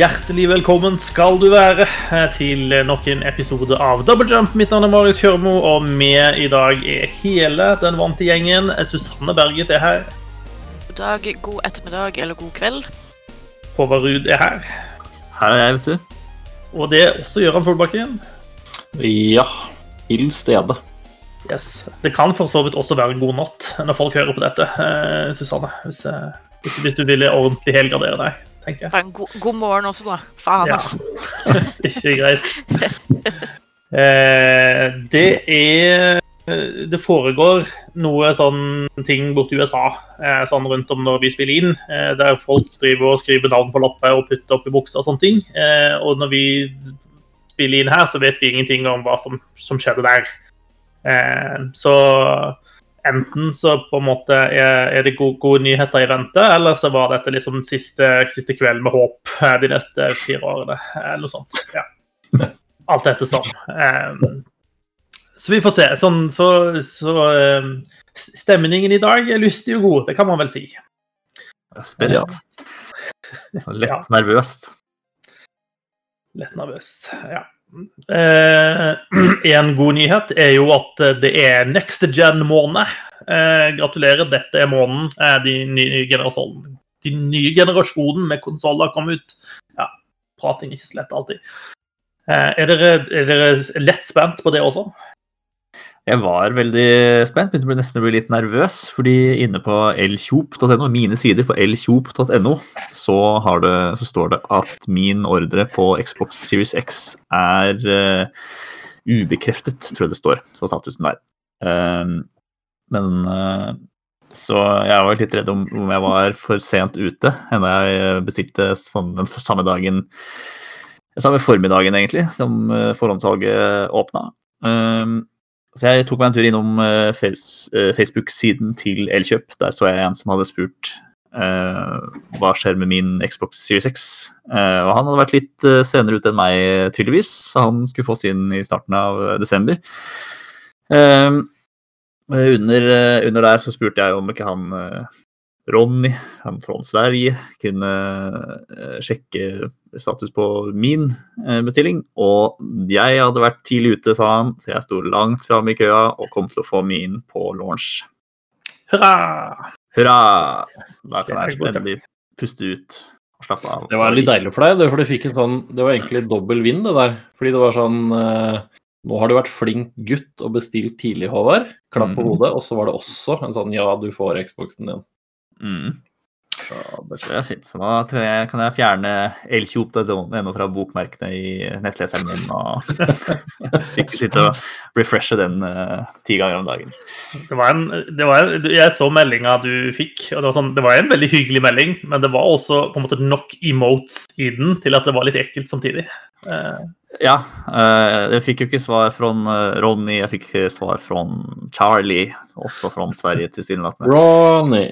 Hjertelig velkommen skal du være til nok en episode av Double Jump. Mitt navn er Marius Kjørmo, og med i dag er hele den vante gjengen. Susanne Berget er her. God dag, god ettermiddag eller god kveld. Håvard Ruud er her. Her er jeg, vet du. Og det er også Gøran Solbakken. Ja. Til stede. Yes. Det kan for så vidt også være god natt når folk hører på dette, eh, Susanne. Hvis, eh, hvis, hvis du ville ordentlig helgradere deg, tenker jeg. Faen, god, god morgen også, da. Faen, Ja. da. Ikke greit. Eh, det er Det foregår noe sånn ting borti USA eh, sånn rundt om når vi spiller inn, eh, der folk driver og skriver navn på lapper og putter opp i buksa og sånne ting. Eh, og når vi spiller inn her, så vet vi ingenting om hva som, som skjedde der. Eh, så enten så på en måte er, det gode, gode nyheter i vente, eller så var dette liksom siste, siste kveld med håp eh, de neste fire årene, eller noe sånt. Ja. Alt etter sånn. Eh, så vi får se. Sånn, så så eh, stemningen i dag er lystig og god, det kan man vel si. Spennende. Lett nervøst. Lett nervøs, ja. Eh, en god nyhet er jo at det er next gen-måned. Eh, gratulerer, dette er måneden eh, de nye generasjonen. De nye generasjonen med konsoller kom ut. Ja, prating ikke så lett alltid. Er, dere, er dere lett spent på det også? Jeg var veldig spent, begynte nesten å bli litt nervøs, fordi inne på elkjop.no, mine sider på elkjop.no, så, så står det at min ordre på Xbox Series X er uh, ubekreftet, tror jeg det står på statusen der. Uh, men uh, så jeg var litt redd om, om jeg var for sent ute, enda jeg bestilte sånn den samme dagen Samme formiddagen, egentlig, som eh, forhåndssalget åpna. Så jeg tok meg en tur innom eh, eh, Facebook-siden til Elkjøp. Der så jeg en som hadde spurt uh, hva skjer med min Xbox Series X. Uh, og han hadde vært litt senere ute enn meg, tydeligvis. Han skulle få sin i starten av desember. Uh, under, under der så spurte jeg om ikke han Ronny, fra Sverige, kunne eh, sjekke status på min eh, bestilling. Og jeg hadde vært tidlig ute, sa han, så jeg sto langt framme i køa og kom til å få min på launch. Hurra! Hurra! Så da kan jeg endelig puste ut og slappe av. Det var litt deilig for deg, det, for du fikk en sånn Det var egentlig dobbel vinn, det der. Fordi det var sånn eh, Nå har du vært flink gutt og bestilt tidlig, Håvard. Klapp på Mhm. hodet. Og så var det også en sånn Ja, du får Xboxen din. Mm. Så det er fint. Så nå tror jeg, kan jeg fjerne elkjop.no fra bokmerkene i nettleseren min og ikke sitte og refreshe den uh, ti ganger om dagen. Det var en, det var en, jeg så meldinga du fikk, og det var, sånn, det var en veldig hyggelig melding, men det var også på en måte nok emotes i den til at det var litt ekkelt samtidig. Uh. Ja, Uh, jeg fikk jo ikke svar fra Ronny, jeg fikk svar fra Charlie, også fra Sverige tilsynelatende. Ronny.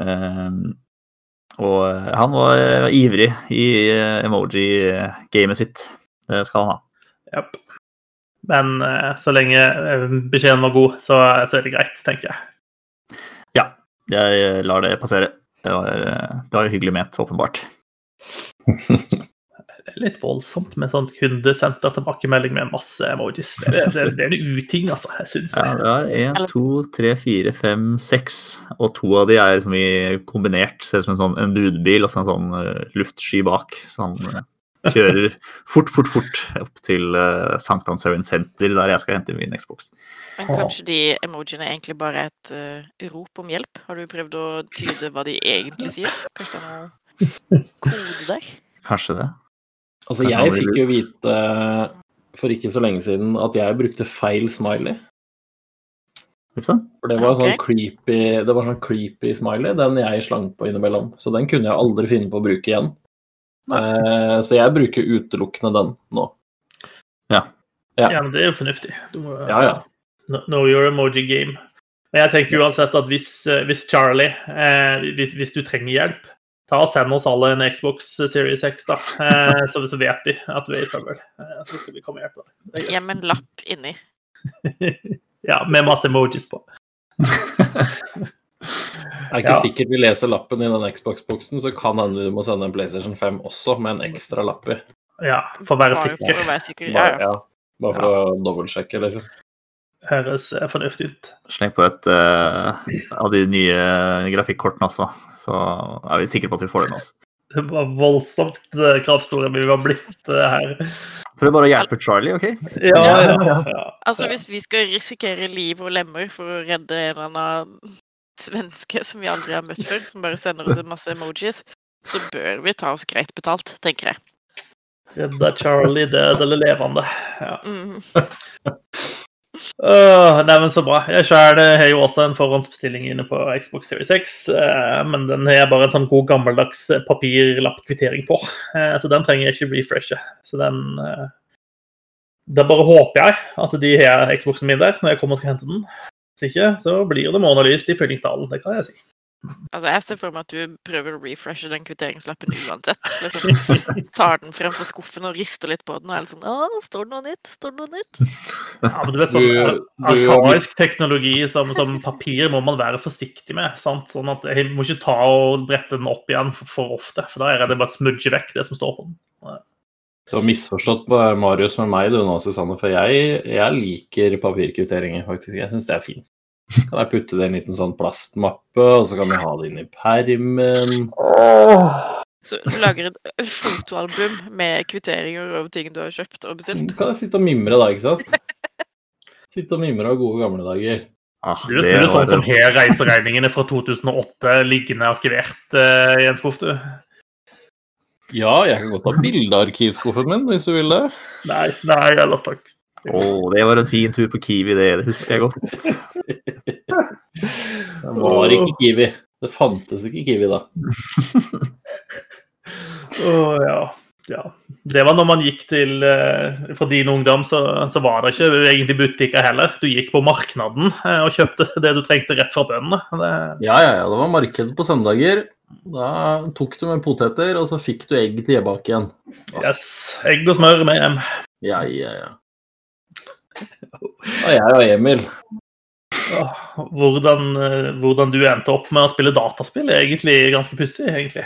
Um, og han var ivrig i eh, emoji-gamet sitt. Det skal han ha. Yep. Men eh, så lenge eh, beskjeden var god, så, så er det greit, tenker jeg. Ja, Jeg lar det passere. Det var, det var jo hyggelig ment, åpenbart. Det er litt voldsomt med sånn kundesenter tilbakemelding med masse emojis. Det, er- det, det er en uting, altså. Jeg syns Ja, det. det var én, to, tre, fire, fem, seks. Og to av de er liksom i kombinert. Ser ut som en sånn en budbil og så en sånn uh, luftsky bak. Så han uh, kjører fort, fort, fort opp til uh, Sankthanshaugen senter, der jeg skal hente min Xbox. Men kanskje de emojiene egentlig bare er et uh, rop om hjelp? Har du prøvd å tyde hva de egentlig sier? Kanskje det er noe kode der? Kanskje det. Altså, jeg fikk jo vite for ikke så lenge siden at jeg brukte feil smiley. For det var sånn creepy Det var sånn creepy smiley, den jeg slang på innimellom. Så den kunne jeg aldri finne på å bruke igjen. Eh, så jeg bruker utelukkende den nå. Ja, men det er jo fornuftig. Du må, Ja, ja. Know- no, your emoji game. Men jeg tenker uansett at hvis, eh, hvis Charlie, eh, hvis, hvis du trenger hjelp, ta og send oss alle en Xbox Series X, da. Eh, så, så vet vi at vi er i trøbbel. Eh, så skal vi komme og hjelpe deg. Gjem en lapp inni. Ja, med masse emojis på. Det er ikke Ja. sikkert vi leser lappen i den Xbox-boksen, så kan hende du må sende en PlayStation 5 også, med en ekstra lapp i. Ja, for å være Bare sikker. for å være sikker. Ja, Bare, ja. ja, bare for å dobbeltsjekke, liksom. Høres fornuftig ut. Sleng på et uh, av de nye grafikkortene også, så er vi sikre på at vi får det med oss. Det var voldsomt kravstore vi var blitt eh, her. Prøv bare å hjelpe Charlie, OK? Ja, ja, ja. Altså, hvis vi skal risikere liv og lemmer for å redde en eller annen svenske som vi aldri har møtt før, som bare sender oss en masse emojis, så bør vi ta oss greit betalt, tenker jeg. Redda Charlie død eller levende. Ja. Mhm. Åh, nei, men Så bra. Jeg sjøl har jo også en forhåndsbestilling inne på Xbox Series X, Uh, men den har jeg bare en sånn god gammeldags papirlappkvittering på, Uh, så den trenger jeg ikke refreshe. Så den uh, Da bare håper jeg at de har Xboxen min der når jeg kommer og skal hente den. Hvis ikke, så blir det månelyst i fyllingsdalen, det kan jeg si. Altså, jeg ser for meg at du prøver å refreshe den kvitteringslappen uansett. Liksom, tar den frem fra skuffen og rister litt på den, og er sånn Å, står det noe nytt? Står det noe nytt? Ja, men du vet sånn Arkaisk teknologi som, som papir må man være forsiktig med. sant? Sånn at Jeg må ikke ta og brette den opp igjen for, for ofte, for da er det bare å smudge vekk det som står på den. Du har misforstått på Marius med meg du nå, Susanne, for jeg, jeg liker papirkvitteringer, faktisk. Jeg syns det er fint. Kan jeg putte det i en liten sånn plastmappe, og så kan vi ha det inn i permen. Så du lager et fotoalbum med kvitteringer over ting du har kjøpt og bestilt. Så kan jeg sitte og mimre da, ikke sant? Sitte og mimre av gode gamle dager. Ah, det, det, er sånn som her reiseregningene fra 2008 liggende arkivert uh, i en skuff, du. Ja, jeg kan godt ha bildearkivskuffen min, hvis du vil det. Nei, nei, ellers takk. Å, det var en fin tur på Kiwi, det. Det husker jeg godt. Det var ikke Kiwi. Det fantes ikke Kiwi da. Å, ja. ja. Det var når man gikk til eh, For din ungdom så, så var det ikke egentlig butikker heller. Du gikk på marknaden eh, og kjøpte det du trengte rett fra bøndene. Det, Ja, ja, ja. Det var marked på søndager. Da tok du med poteter, og så fikk du egg til bak igjen. yes. Egg og smør med hjem. Ja, ja, ja. Og jeg og Emil. Hvordan, eh, hvordan du endte opp med å spille dataspill, er egentlig ganske pussig, egentlig.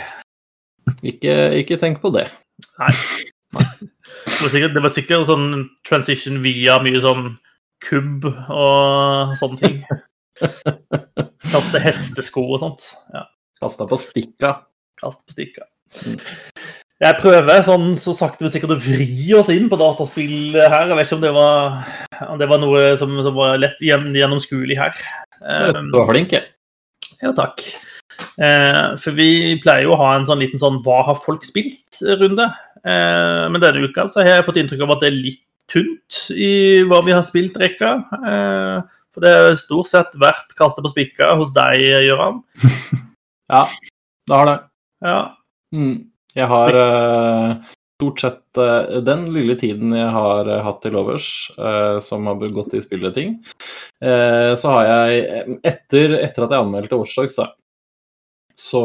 Ikke, ikke tenk på det. Nei. Det var sikkert, det var sikkert sånn transition via mye sånn kubb og sånne ting. Kaste hestesko og sånt. Ja, Kasta på stikka. kaste på stikka. Jeg prøver sånn så sakte, men sikkert å vri oss inn på dataspill her. Jeg vet ikke om det var, om det var noe som, som var lett gjennomskuelig her. Um, Du var flink, jeg. Ja, takk. Uh, for vi pleier jo å ha en sånn liten sånn 'hva har folk spilt?'-runde. Uh, men denne uka så har jeg fått inntrykk av at det er litt tynt i hva vi har spilt-rekka. Uh, for det har stort sett vært kasta på spikka hos deg, Gøran. Ja, det har det. Ja. Mm. Jeg har eh, stort sett eh, den lille tiden jeg har eh, hatt til overs, som har gått i spilleting, så har jeg etter, etter at jeg anmeldte Watchdogs, da, så,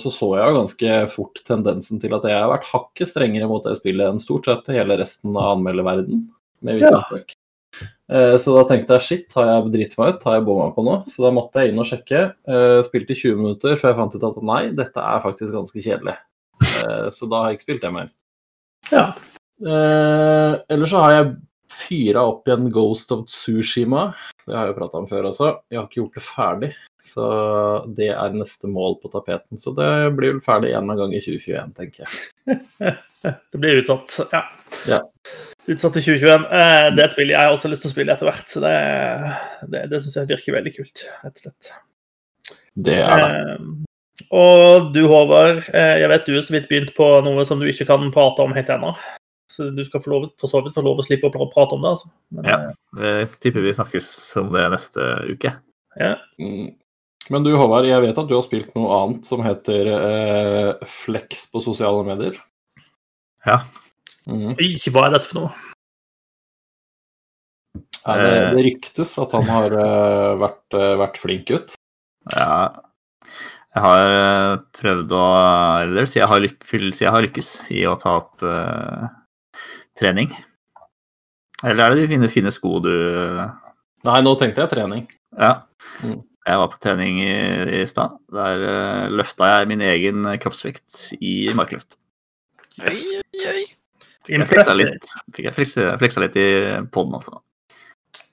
så så jeg jo ganske fort tendensen til at jeg har vært hakket strengere mot det spillet enn stort sett hele resten av anmelderverden. Med visse Ja. Eh, Så da tenkte jeg shit, har jeg driti meg ut? Har jeg bomma på noe? Så da måtte jeg inn og sjekke. Eh, Spilte i 20 minutter før jeg fant ut at nei, dette er faktisk ganske kjedelig. Eh, Så da har jeg ikke spilt det mer. ja. Eh, ellers så har jeg fyra opp igjen Ghost of Tsushima. Det har jeg jo prata om før også. Jeg har ikke gjort det ferdig, så det er neste mål på tapeten. Så det blir vel ferdig en gang i 2021, tenker jeg. Det blir utsatt. Ja. Ja. Utsatt til 2021. Eh, det er et spill jeg har også lyst til å spille etter hvert, så det, det, det syns jeg virker veldig kult, rett og slett. Det er det. Eh, og du, Håvard, eh, jeg vet du er så vidt begynt på noe som du ikke kan prate om helt ennå. Så du skal få lov, for så vidt få lov å slippe å prate om det, altså. Men, Ja. eh, Jeg tipper vi snakkes om det neste uke. ja. Mm. Men du Håvard, jeg vet at du har spilt noe annet som heter eh, Flex på sosiale medier. Ja. Mm. Ikke hva er dette for noe? Nei, det, det ryktes at han har eh, vært, eh, vært flink gutt. Ja. Jeg har eh, prøvd å Eller si jeg har, lyk, si jeg har lykkes i å ta opp uh, trening. Eller er det de fine, fine sko du Nei, nå tenkte jeg trening. Ja. Mm. Jeg var på trening i, i stad. Der uh, løfta jeg min egen kroppsvekt i markløft. Yes. oi. Jeg fleksa litt, fikk jeg fleksa, fleksa litt i poden, altså.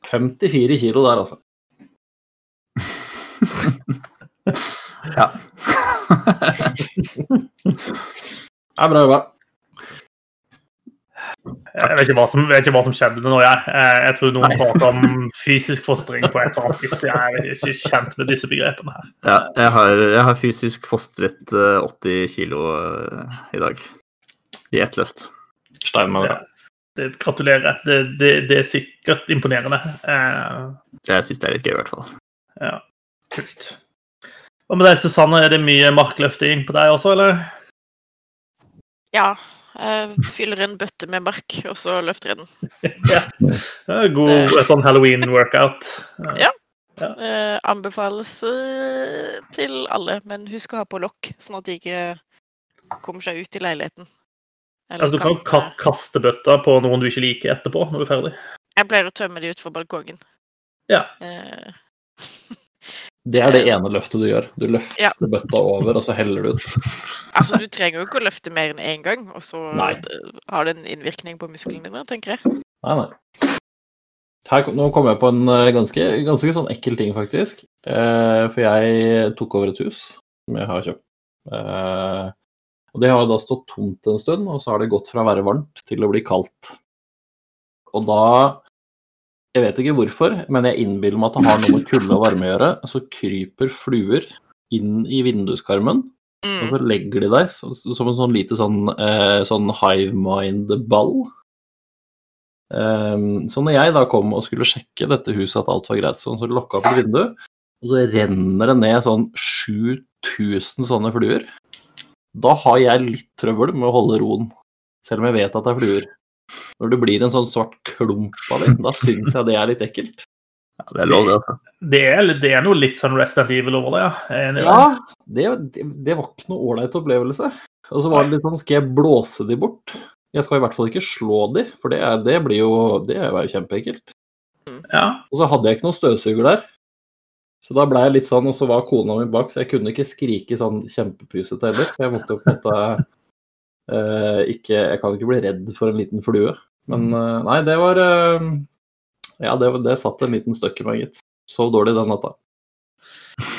54 kilo der, altså. Ja. Det er bra jobba. Jeg vet ikke hva som, vet ikke hva som skjedde nå, jeg. Eh, Jeg tror noen prater om fysisk fostring på et eller annet vis. Jeg er ikke kjent med disse begrepene her. ja jeg, har, jeg har fysisk fostret eh, 80 kilo eh, i dag. I ett løft. Stein med det. Ja. Det, gratulerer. Det, det, det er sikkert imponerende. Eh, Jeg syns det er litt gøy, i hvert fall. ja, kult. Hva med deg, Susanne? Er det mye markløfting på deg også, eller? Ja. Jeg fyller en bøtte med mark, og så løfter jeg den. ja. Ja, God sånn halloween-workout. Ja. Eh, anbefales eh, til alle, men husk å ha på lokk, sånn at de ikke kommer seg ut i leiligheten. Eller Altså, du kan kan kaste bøtta på noen du ikke liker etterpå, når du er ferdig. Jeg pleier å tømme de utfor balkongen. Ja. Eh, Det er det ene løftet du gjør. Du løfter Ja. bøtta over, og så heller du ut. altså, du trenger jo ikke å løfte mer enn én gang, og så Nei. eh, har det en innvirkning på musklene dine, tenker jeg. Nei, nei. Her, nå kom jeg på en eh, ganske, ganske sånn ekkel ting, faktisk. Eh, for jeg tok over et hus som jeg har kjøpt. Eh, og det har da stått tomt en stund, og så har det gått fra å være varmt til å bli kaldt. Og da Jeg vet ikke hvorfor, men jeg innbiller meg at det har noe med kulde og varme å gjøre. Så kryper fluer inn i vinduskarmen, og Mm. så legger de deg som, som en sånn lite sånn, eh, sånn hive mind-ball. Um, så når jeg da kom og skulle sjekke dette huset at alt var greit, sånn, så lokka opp et vindu, og så renner det ned sånn 7000 sånne fluer. Da har jeg litt trøbbel med å holde roen, selv om jeg vet at det er fluer. Når du blir en sånn svart klump av det, da syns jeg det er litt ekkelt. Ja, det er lov, det. altså. Det er, det er noe litt sånn Rest of Evil over det, ja. Er. Ja, det, det, det var ikke noe ålreit opplevelse. Og så var det litt sånn, skal jeg blåse de bort? Jeg skal i hvert fall ikke slå de, for det, er, det blir jo Det var jo kjempeekkelt. Ja. Og så hadde jeg ikke noen støvsuger der. Så da ble jeg litt sånn, og så var kona mi bak, så jeg kunne ikke skrike sånn kjempepysete heller. Jeg måtte jo på en måte ikke Jeg kan ikke bli redd for en liten flue. Men eh, nei, det var eh, Ja, det, det satt en liten støkk i meg, gitt. Sov dårlig den natta.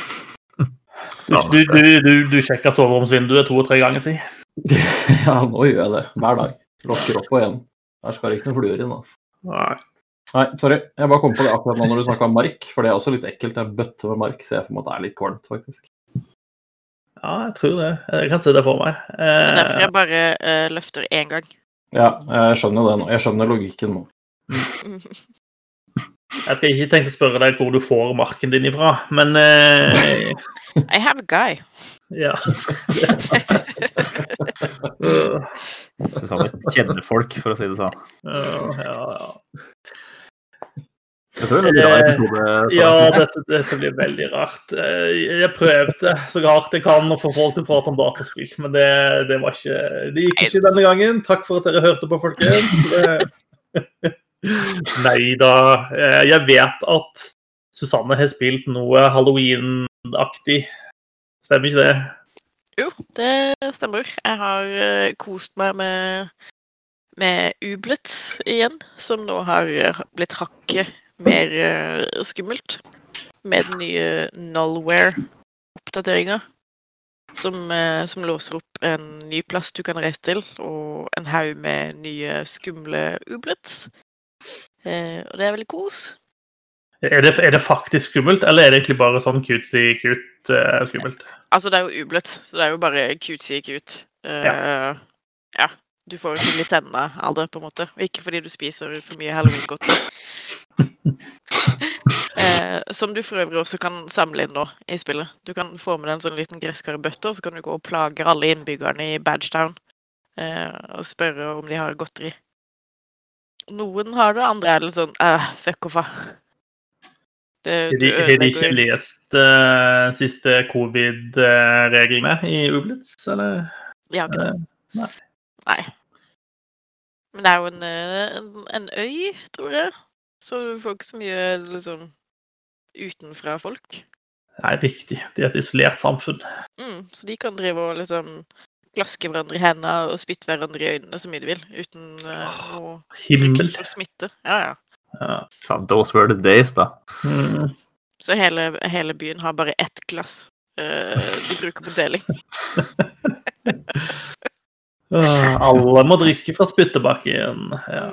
Du, du, du, du, du sjekka soveromsvinduet to og tre ganger, si. ja, nå gjør jeg det. Hver dag. Lokker opp og igjen. Her skal det ikke noen fluer inn, altså. Nei. Nei, sorry. Jeg bare kom på det akkurat nå når du snakka om mark, for det er også litt ekkelt. En bøtte med mark ser jeg for meg at det er litt kvalmt, faktisk. Ja, jeg tror det. Jeg kan se det for meg. Det er derfor Eh, jeg bare eh, løfter én gang. Ja, jeg skjønner det nå. Jeg skjønner logikken nå. jeg skal ikke tenke å spørre deg hvor du får marken din ifra, men eh, I have a guy. Ja. Øh, Susanne kjenner folk, for å si det sånn. ja, ja, ja. Jeg tror det blir en rar episode. Ja, dette, dette blir veldig rart. Eh, Jeg prøvde så hardt jeg kan å få folk til å prate om dataspill, men det, det var ikke Det gikk ikke denne gangen. Takk for at dere hørte på, folkens. Det- Nei da. Eh, Jeg vet at Susanne har spilt noe halloween-aktig. Stemmer ikke det? Jo, det stemmer. Jeg har eh, kost meg med, med Ublet igjen, som nå har eh, blitt hakket mer uh, skummelt. Med den nye Nullware-oppdateringa. Som, uh, som låser opp en ny plass du kan reise til, og en haug med nye skumle Ublets. Uh, og det er veldig kos. Er det, er det faktisk skummelt, eller er det egentlig bare sånn cutesy-cute uh, skummelt? Altså, det er jo ublet, så det er jo bare cutesy cute. Uh, ja. Du får jo hull i tennene av det, på en måte. Og ikke fordi du spiser for mye halloween-godteri. Eh, som du for øvrig også kan samle inn nå i spillet. Du kan få med deg en sånn liten gresskarbøtte, og så kan du gå og plage alle innbyggerne i Badgetown eh, og spørre om de har godteri. Noen har det, andre er litt sånn eh, fuck off, Har de, ikke lest uh, siste covid-reglene i Ublitz, eller? Har ikke det. Eh, nei. Nei. Men det er jo en, eh, en, en øy, tror jeg. Så du får ikke så mye liksom utenfra folk. Nei, riktig. Det er et isolert samfunn. Mm, så de kan drive og liksom glaske hverandre i hendene og spytte hverandre i øynene så mye de vil, uten uh, noe Himmel. for smitte. Ja, ja. Ja. Those were the days, da. Mm. Så hele, hele byen har bare ett glass uh, de bruker på deling. Øh, Alle må drikke fra spyttebakken. Ja.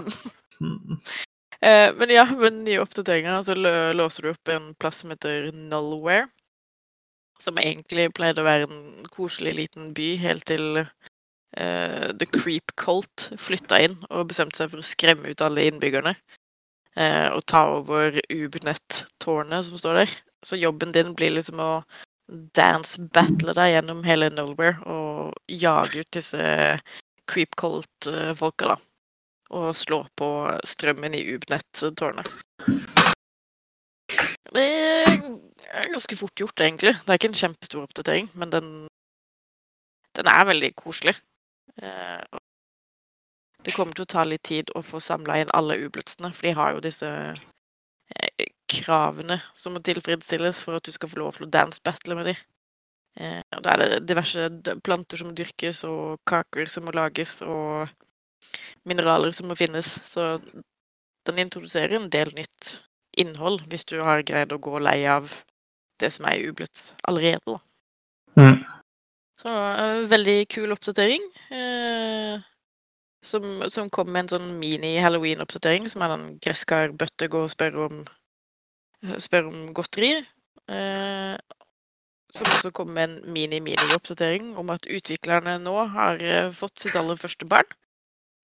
Eh, men ja, den nye oppdateringer så låser du opp en plass som heter Nullware. Som egentlig pleide å være en koselig liten by helt til eh, The Creep Cult flytta inn og bestemte seg for å skremme ut alle innbyggerne. eh, og ta over Ubnett-tårnet som står der. Så jobben din blir liksom å dance battle deg gjennom hele Nullware og jage ut disse Creep Cult-folka, da og slå på strømmen i Ubnett-tårnet. Det er ganske fort gjort, egentlig. Det er ikke en kjempestor oppdatering, men den, den er veldig koselig. Eh, Det kommer til å ta litt tid å få samla inn alle ublutsene, for de har jo disse eh, kravene som må tilfredsstilles for at du skal få lov til å dance battle med dem. Eh, og Da er det diverse planter som må dyrkes, og kaker som må lages, og mineraler som må finnes. Så den introduserer en del nytt innhold, hvis du har greid å gå lei av det som er i allerede. Mm. Så eh, veldig kul oppdatering. Eh, som, som kom med en sånn mini-halloween-oppdatering, som er den gresskarbøtte gå og spør om, spør om godteri. Eh, som også kom med en mini-mini-oppdatering om at utviklerne nå har eh, fått sitt aller første barn.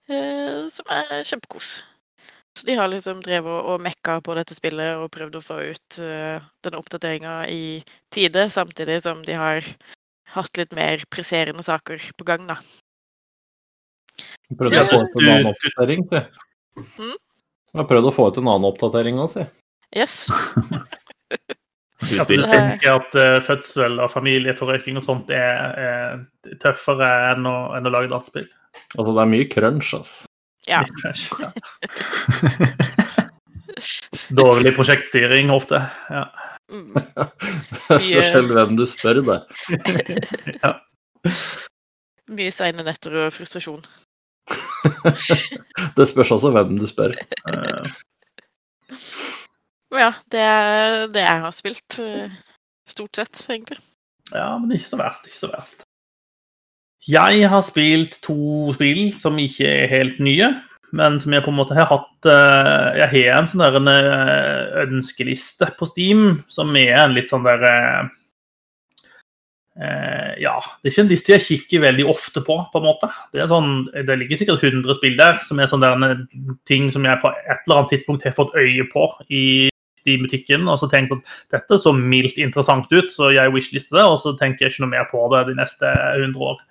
Eh, som er kjempekos. Så de har liksom drevet og- mekka på dette spillet og prøvd å få ut eh, denne oppdateringa i tide, samtidig som de har hatt litt mer presserende saker på gang, da. Prøvde å få ut en annen oppdatering, si. Mm. Jeg har prøvd å få ut en annen oppdatering òg, si. Yes. Utspill. det- tenker at uh, fødsel og familieforøking og sånt er, er tøffere enn å, enn å lage dataspill. Altså, det er mye crunch, altså. Ja. Ja. Dårlig prosjektstyring ofte. Ja. Mm. Det spørs helt hvem du spør, det. Mye seine netter og frustrasjon. Det spørs også hvem du spør. Ja, det er det jeg har spilt. eh, Stort sett, egentlig. Ja, men ikke så verst. Ikke så verst. Jeg har spilt to spill som ikke er helt nye, men som jeg på en måte har hatt eh, Jeg har en sånn der en eh, ønskeliste på Steam som er en litt sånn der Ja, det er ikke en liste jeg kikker veldig ofte på, på en måte. Det, sånn, det ligger sikkert 100 spill der som er sånne ting som jeg på et eller annet tidspunkt har fått øye på i Steam-butikken, og så tenkt at dette så mildt interessant ut, så jeg wishlister det, og så tenker jeg ikke noe mer på det de neste 100 år.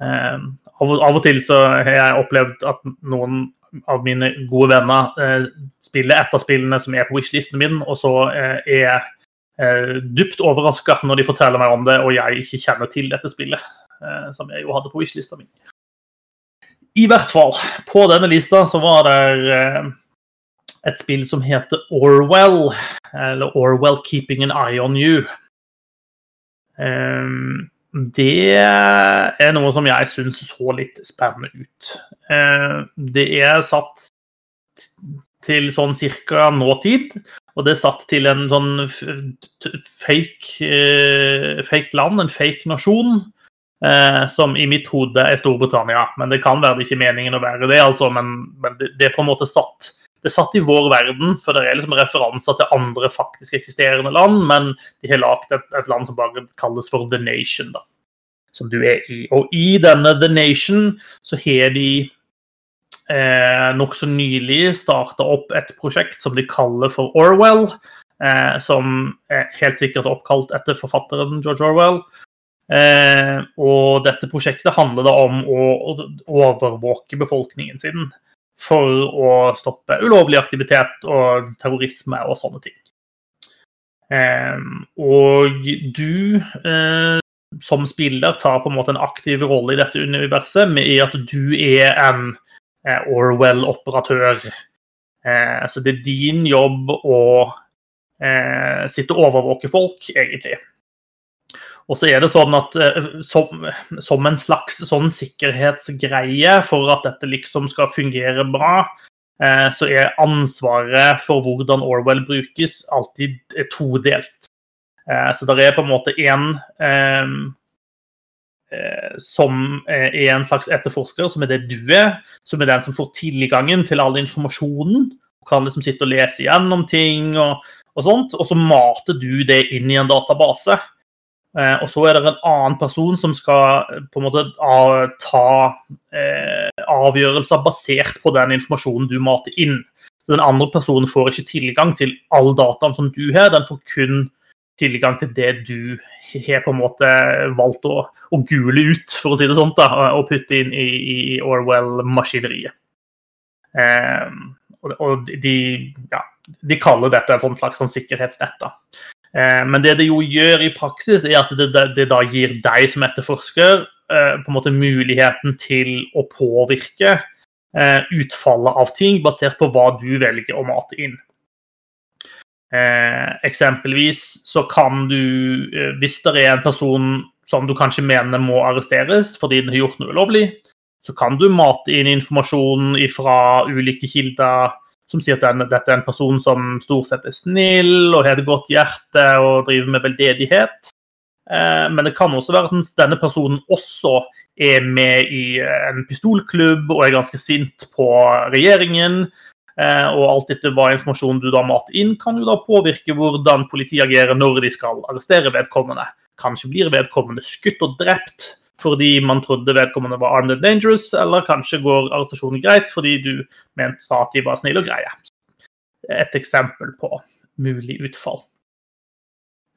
Eh, av, og- til så har jeg opplevd at noen av mine gode venner eh, spiller et av spillene som er på wishlisten min, og så eh, er jeg eh, dypt overraska når de forteller meg om det, og jeg ikke kjenner til dette spillet, som jeg jo hadde på wishlista mi. I hvert fall, på denne lista så var det et spill som heter Orwell, eller Orwell Keeping an Eye on You. Ehm, det er noe som jeg syns så litt spennende ut. Eh, det er satt til sånn cirka nåtid, og det er satt til en sånn fake, eh, fake land, en fake nasjon, eh, som i mitt hode er Storbritannia. Men det kan være det ikke meningen å være det, altså, men, men det, det er på en måte satt det er satt i vår verden, for det er liksom referanser til andre faktisk eksisterende land, men de har lagd et, et land som bare kalles for The Nation, da, som du er i. Og i denne The Nation så har de eh, nokså nylig starta opp et prosjekt som de kaller for Orwell, eh, som er helt sikkert oppkalt etter forfatteren George Orwell. Eh, og dette prosjektet handler da om å, å overvåke befolkningen sin for å stoppe ulovlig aktivitet og terrorisme og sånne ting. Ehm, og du eh, som spiller tar på en måte en aktiv rolle i dette universet med i at du er en eh, Orwell-operatør. Eh, så det er din jobb å sitte og overvåke folk, egentlig. Og så er det sånn at eh, som, som, en slags sånn sikkerhetsgreie for at dette liksom skal fungere bra, eh, så er ansvaret for hvordan Orwell brukes, alltid todelt. Eh, så det er på en måte én eh, eh, som er en slags etterforsker, som er det du er, som er den som får tilgangen til all informasjonen. og Kan liksom sitte og lese igjennom ting og, og sånt, og så mater du det inn i en database. Eh, og så er det en annen person som skal eh, på en måte ta eh, avgjørelser basert på den informasjonen du mater inn. Så Den andre personen får ikke tilgang til all dataen som du har, den får kun tilgang til det du har på en måte valgt å, å gule ut, for å si det sånt, da, og putte inn i, i Orwell-maskineriet. Eh, og, de, ja, de, kaller dette en sånn slags sånn sikkerhetsnett. da. Eh, men det det jo gjør i praksis, er at det, det, da gir deg som etterforsker eh, på en måte muligheten til å påvirke eh, utfallet av ting basert på hva du velger å mate inn. Eksempelvis så kan du, hvis det er en person som du kanskje mener må arresteres fordi den har gjort noe ulovlig, så kan du mate inn informasjon fra ulike kilder som sier at den, dette er en person som stort sett er snill og har et godt hjerte og driver med veldedighet. Eh, men det kan også være at denne personen også er med i en pistolklubb og er ganske sint på regjeringen Eh, og alt etter hva informasjonen du da mater inn, kan jo da påvirke hvordan politiet agerer når de skal arrestere vedkommende. Kanskje blir vedkommende skutt og drept fordi man trodde vedkommende var armed and dangerous, eller kanskje går arrestasjonen greit fordi du mente sa at de var snille og greie. Et eksempel på mulig utfall.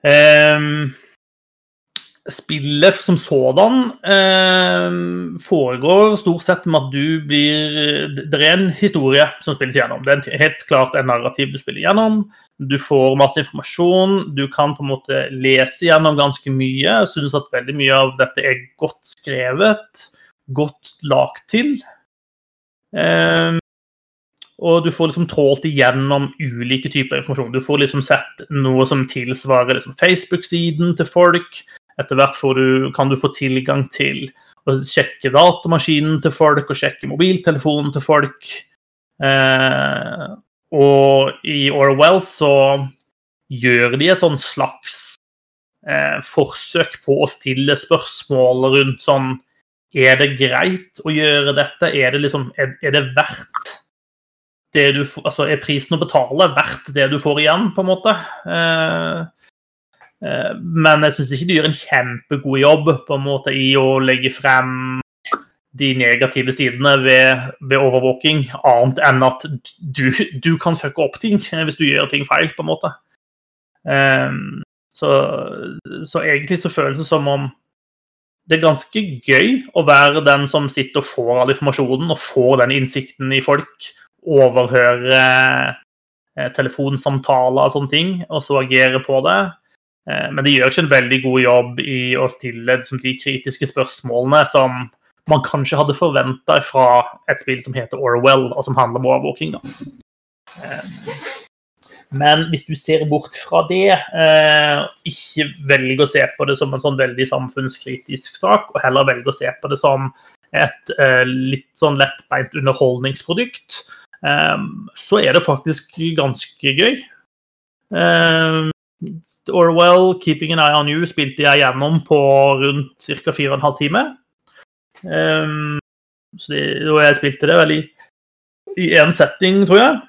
Um, Spillet som sådan eh, foregår stort sett med at du blir Det er en historie som spilles gjennom. Det er helt klart en narrativ du spiller gjennom. Du får masse informasjon. Du kan på en måte lese gjennom ganske mye. Jeg synes at veldig mye av dette er godt skrevet, godt lagt til. Eh, og du får liksom trålt igjennom ulike typer informasjon. Du får liksom sett noe som tilsvarer liksom Facebook-siden til folk. Etter hvert du, kan du få tilgang til å sjekke datamaskinen til folk og sjekke mobiltelefonen til folk. Eh, og i Orwell så gjør de et sånn slags eh, forsøk på å stille spørsmål rundt sånn Er det greit å gjøre dette? Er det, liksom, er, er det verdt det du Altså, er prisen å betale verdt det du får igjen, på en måte? Eh, men jeg syns ikke de gjør en kjempegod jobb på en måte i å legge frem de negative sidene ved, ved overvåking, annet enn at du, du, kan fucke opp ting hvis du gjør ting feil, på en måte. Um, så, så, egentlig så føles det som om det er ganske gøy å være den som sitter og får all informasjonen og får den innsikten i folk. Overhøre eh, telefonsamtaler og sånne ting, og så agere på det. Eh, men de gjør ikke en veldig god jobb i å stille liksom, de kritiske spørsmålene som man kanskje hadde forventa fra et spill som heter Orwell, og som handler om overvåking. da. men hvis du ser bort fra det, og ikke velger å se på det som en sånn veldig samfunnskritisk sak, og heller velger å se på det som et litt sånn lettbeint underholdningsprodukt, så er det faktisk ganske gøy. Orwell, 'Keeping an Eye on You' spilte jeg gjennom på rundt ca. 4 12 timer. Um, det, og jeg spilte det vel i én setting, tror jeg.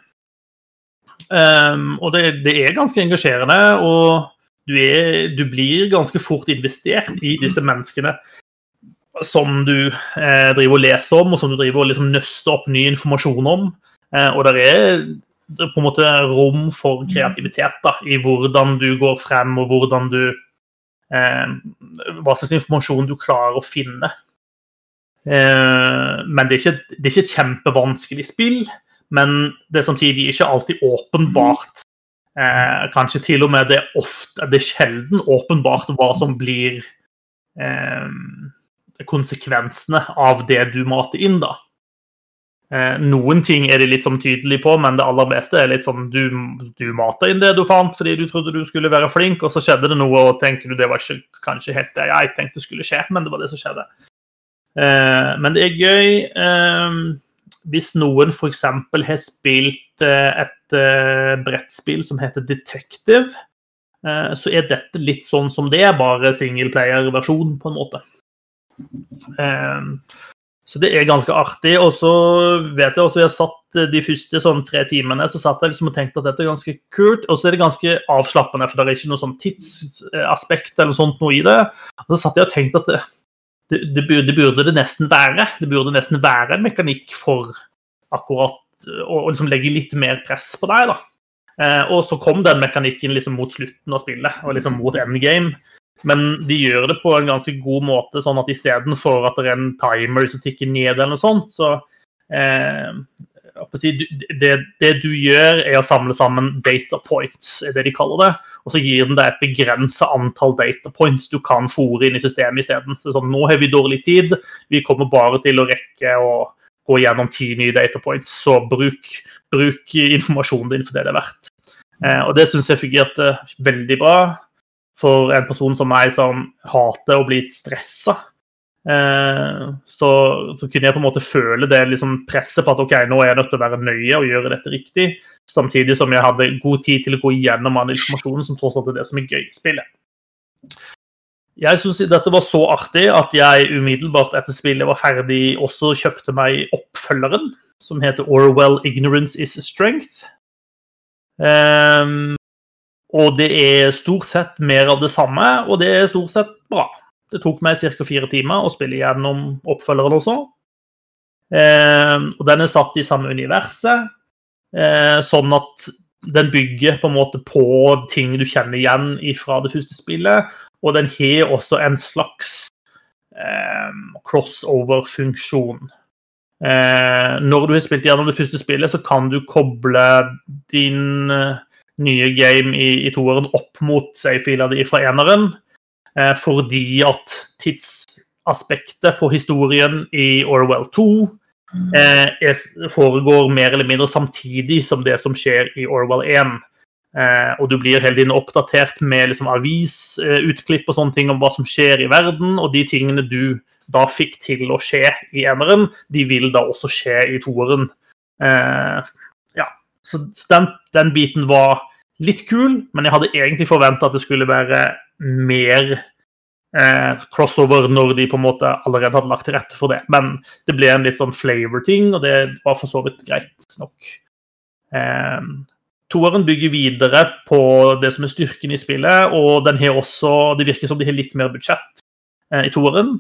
Um, og det, det, er ganske engasjerende, og du, er, du, blir ganske fort investert i disse menneskene som du eh, driver og leser om, og som du driver og liksom nøster opp ny informasjon om. Eh, og det er på en måte rom for kreativitet da, i hvordan du går frem, og hvordan du eh, Hva slags informasjon du klarer å finne. Eh, men det er, ikke, det er ikke et kjempevanskelig spill, men det er samtidig ikke alltid åpenbart. Eh, kanskje til og med det er ofte Det er sjelden åpenbart hva som blir eh, konsekvensene av det du mater inn, da. Eh, noen ting er de litt sånn tydelige på, men det aller beste er litt sånn du, du mata inn det du fant fordi du trodde du skulle være flink, og så skjedde det noe, og tenker du det var ikke kanskje helt det jeg tenkte skulle skje, men det var det som skjedde. Eh, men det er gøy eh, hvis noen f.eks. har spilt eh, et eh, brettspill som heter Detective, så er dette litt sånn som det, bare singleplayer-versjon, på en måte. Eh, så det er ganske artig. Og så vet jeg også, jeg satt de første sånn tre timene så satt jeg liksom og tenkte at dette er ganske kult. Og så er det ganske avslappende, for det er ikke noe sånn tidsaspekt eller sånt noe i det. Og så satt jeg og tenkte at det, det, burde, det, burde, det nesten være. Det burde nesten være en mekanikk for akkurat å liksom legge litt mer press på deg, da. Eh, og så kom den mekanikken liksom mot slutten av spillet, og liksom mot endgame. Men de gjør det på en ganske god måte, sånn at istedenfor at det er en timer som tikker ned, eller noe sånt, så eh, det, det, du gjør, er å samle sammen data points, er det de kaller det. Og så gir den deg et begrensa antall data points du kan fòre inn i systemet isteden. Sånn, nå har vi dårlig tid, vi kommer bare til å rekke å gå gjennom ti nye data points, så bruk, bruk informasjonen din for det det er verdt. Eh, og det syns jeg fungerte veldig bra for en person som meg, som hater å bli stressa. Eh, så, så, kunne jeg på en måte føle det liksom presset på at ok, nå er jeg nødt til å være nøye og gjøre dette riktig, samtidig som jeg hadde god tid til å gå gjennom all informasjonen, som tross alt er det som er gøy i spillet. Jeg syns dette var så artig at jeg umiddelbart etter spillet var ferdig, også kjøpte meg oppfølgeren, som heter Orwell Ignorance is Strength. Um, og det er stort sett mer av det samme, og det er stort sett bra. Det tok meg ca. fire timer å spille gjennom oppfølgeren også. Eh, og den er satt i samme universet, eh, sånn at den bygger på en måte på ting du kjenner igjen fra det første spillet. Og den har også en slags eh, crossover-funksjon. Eh, når du har spilt gjennom det første spillet, så kan du koble din nye game i, i toeren opp mot save-fila di fra eneren. Eh, fordi at tidsaspektet på historien i Orwell 2 eh, er, foregår mer eller mindre samtidig som det som skjer i Orwell 1. Eh, og du blir hele tiden oppdatert med liksom, avisutklipp og sånne ting om hva som skjer i verden. Og de tingene du da fikk til å skje i eneren, de vil da også skje i toeren. Eh, så den, den, biten var litt kul, men jeg hadde egentlig forventa at det skulle være mer eh, crossover når de på en måte allerede hadde lagt til rette for det. Men det ble en litt sånn flavor-ting, og det var for så vidt greit nok. Eh, Toeren bygger videre på det som er styrken i spillet, og den har også, det virker som de har litt mer budsjett eh, i toeren.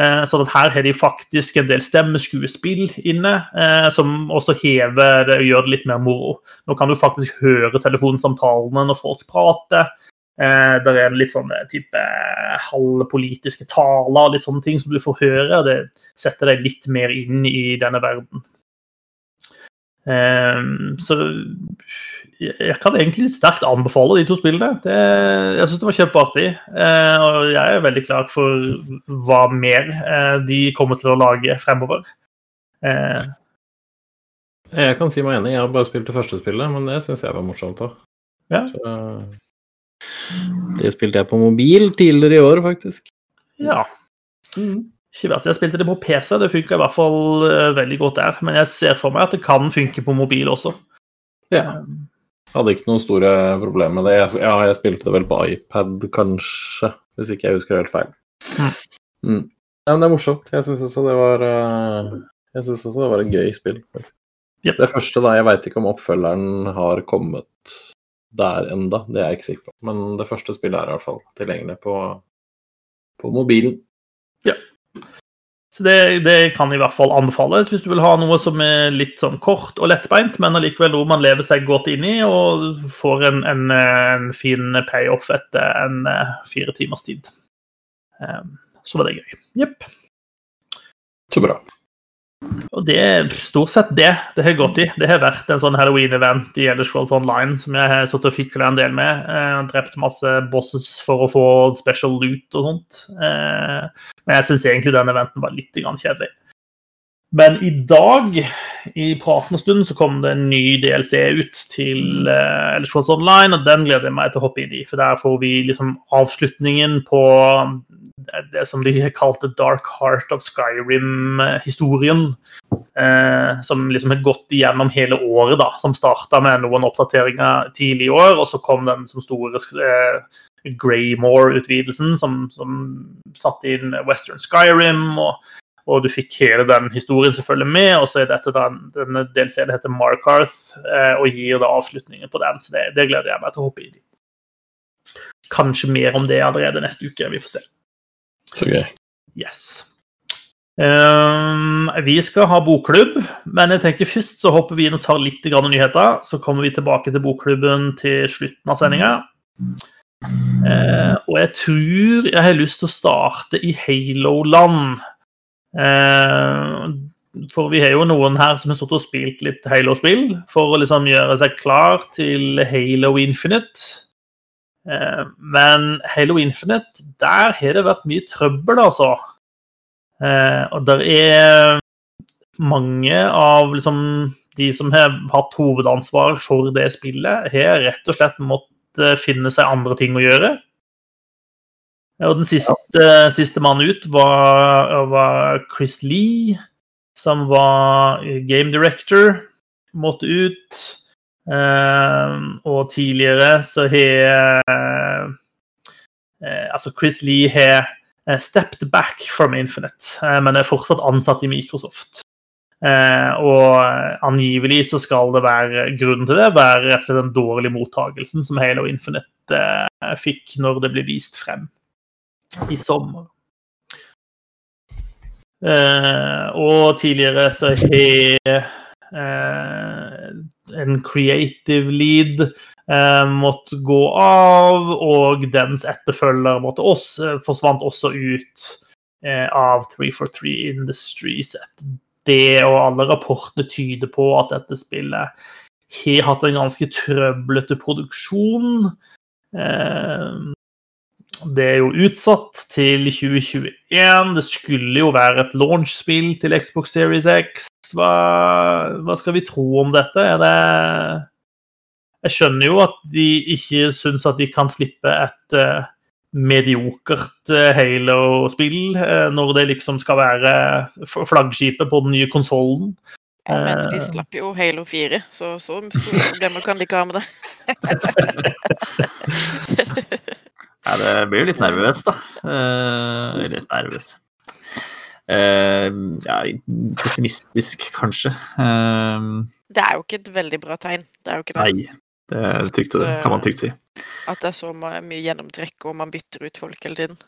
Eh, så her har de faktisk en del stemmeskuespill inne, eh, som også hever og gjør det litt mer moro. Nå kan du faktisk høre telefonsamtalene når folk prater. Eh, det er det litt sånn type halvpolitiske taler, litt sånne ting som du får høre. og Det setter deg litt mer inn i denne verden. Så jeg kan egentlig sterkt anbefale de to spillene. Det, jeg syns det var kjempeartig. Eh, og jeg er veldig klar for hva mer eh, de kommer til å lage fremover. Eh. Jeg kan si meg enig. Jeg har bare spilt det første spillet, men det syns jeg var morsomt òg. Ja. det spilte jeg på mobil tidligere i år, faktisk. Ja. Mm. Ikke verst. Jeg spilte det på PC, det funka i hvert fall uh, veldig godt der. Men jeg ser for meg at det kan funke på mobil også. Ja. Jeg hadde ikke noen store problemer med det. Jeg, ja, jeg spilte det vel på iPad, kanskje, hvis ikke jeg husker helt feil. Mm. Mm. Ja, men det er morsomt. Jeg syns også det var uh, Jeg synes også det var et gøy spill. Yep. Det første, da, jeg veit ikke om oppfølgeren har kommet der enda, det er jeg ikke sikker på. Men det første spillet er i hvert fall tilgjengelig på, på mobilen. Så det, det, kan i hvert fall anbefales hvis du vil ha noe som er litt sånn kort og lettbeint, men allikevel noe man lever seg godt inn i og får en, en, en fin payoff etter en eh, fire timers tid. Um, så var det gøy. Jepp. Så bra. Og det er stort sett det det har gått i. Det har vært en sånn halloween-event i Elder Scrolls Online som jeg har satt og fikla en del med. Eh, drept masse bosses for å få special loot og sånt. Eh, men jeg syns egentlig den eventen var litt kjedelig. Men i dag, i pratende stund, så kom det en ny DLC ut til eh, Elder Scrolls Online, og den gleder jeg meg til å hoppe inn i. For der får vi liksom avslutningen på det som de kalte Dark Heart of Skyrim-historien. Eh, som liksom har gått igjennom hele året, da. Som starta med noen oppdateringer tidlig i år, og så kom den som store eh, Greymore-utvidelsen, som, som satte inn Western Skyrim. og og du fikk hele den historien selvfølgelig med, og så er dette den, denne delscenen heter Markarth, eh, og gir da avslutningen på den. Så det, det, gleder jeg meg til å hoppe i. Kanskje mer om det allerede neste uke. Vi får se. Så gøy. Yes. Um, vi skal ha bokklubb, men jeg tenker først så hopper vi inn og tar litt nyheter. Så kommer vi tilbake til bokklubben til slutten av sendinga. Uh, og jeg tror jeg har lyst til å starte i Halo-land. Uh, for vi har jo noen her som har stått og spilt litt Halo-spill for å liksom gjøre seg klar til Halo Infinite. Eh, men Halo Infinite, der har det vært mye trøbbel, altså. Eh, og der er mange av liksom de som har hatt hovedansvar for det spillet, har rett og slett måttet finne seg andre ting å gjøre. Og den siste, siste mannen ut var, var, Chris Lee, som var game director. Måtte ut. Uh, og tidligere så har uh, Altså, Chris Lee har stepped back from Infinite, men er fortsatt ansatt i Microsoft. og angivelig så skal det være grunnen til det være rett og slett den dårlige mottagelsen som Halo Infinite fikk når det ble vist frem i sommer. Eh, og tidligere så har eh, en creative lead eh, måtte gå av, og dens etterfølger måtte også, forsvant også ut eh, av 343 Industries det, og alle rapportene tyder på at dette spillet har hatt en ganske trøblete produksjon. Eh, det er jo utsatt til 2021. Det skulle jo være et launch-spill til Xbox Series X. Hva, hva, skal vi tro om dette? Er det Jeg skjønner jo at de ikke syns at de kan slippe et uh, mediokert uh, Halo-spill uh, når det liksom skal være flaggskipet på den nye konsollen. Men de slapp jo Halo 4, så så store problemer kan de ikke ha med det. Ja, det blir jo litt nervøs, da. Uh, litt nervøs. Uh, ja, pessimistisk, kanskje. Uh, det er jo ikke et veldig bra tegn. Det er jo ikke det. Nei, det, trygt, det kan man trygt si. At det er så mye gjennomtrekk, og man bytter ut folk hele tiden.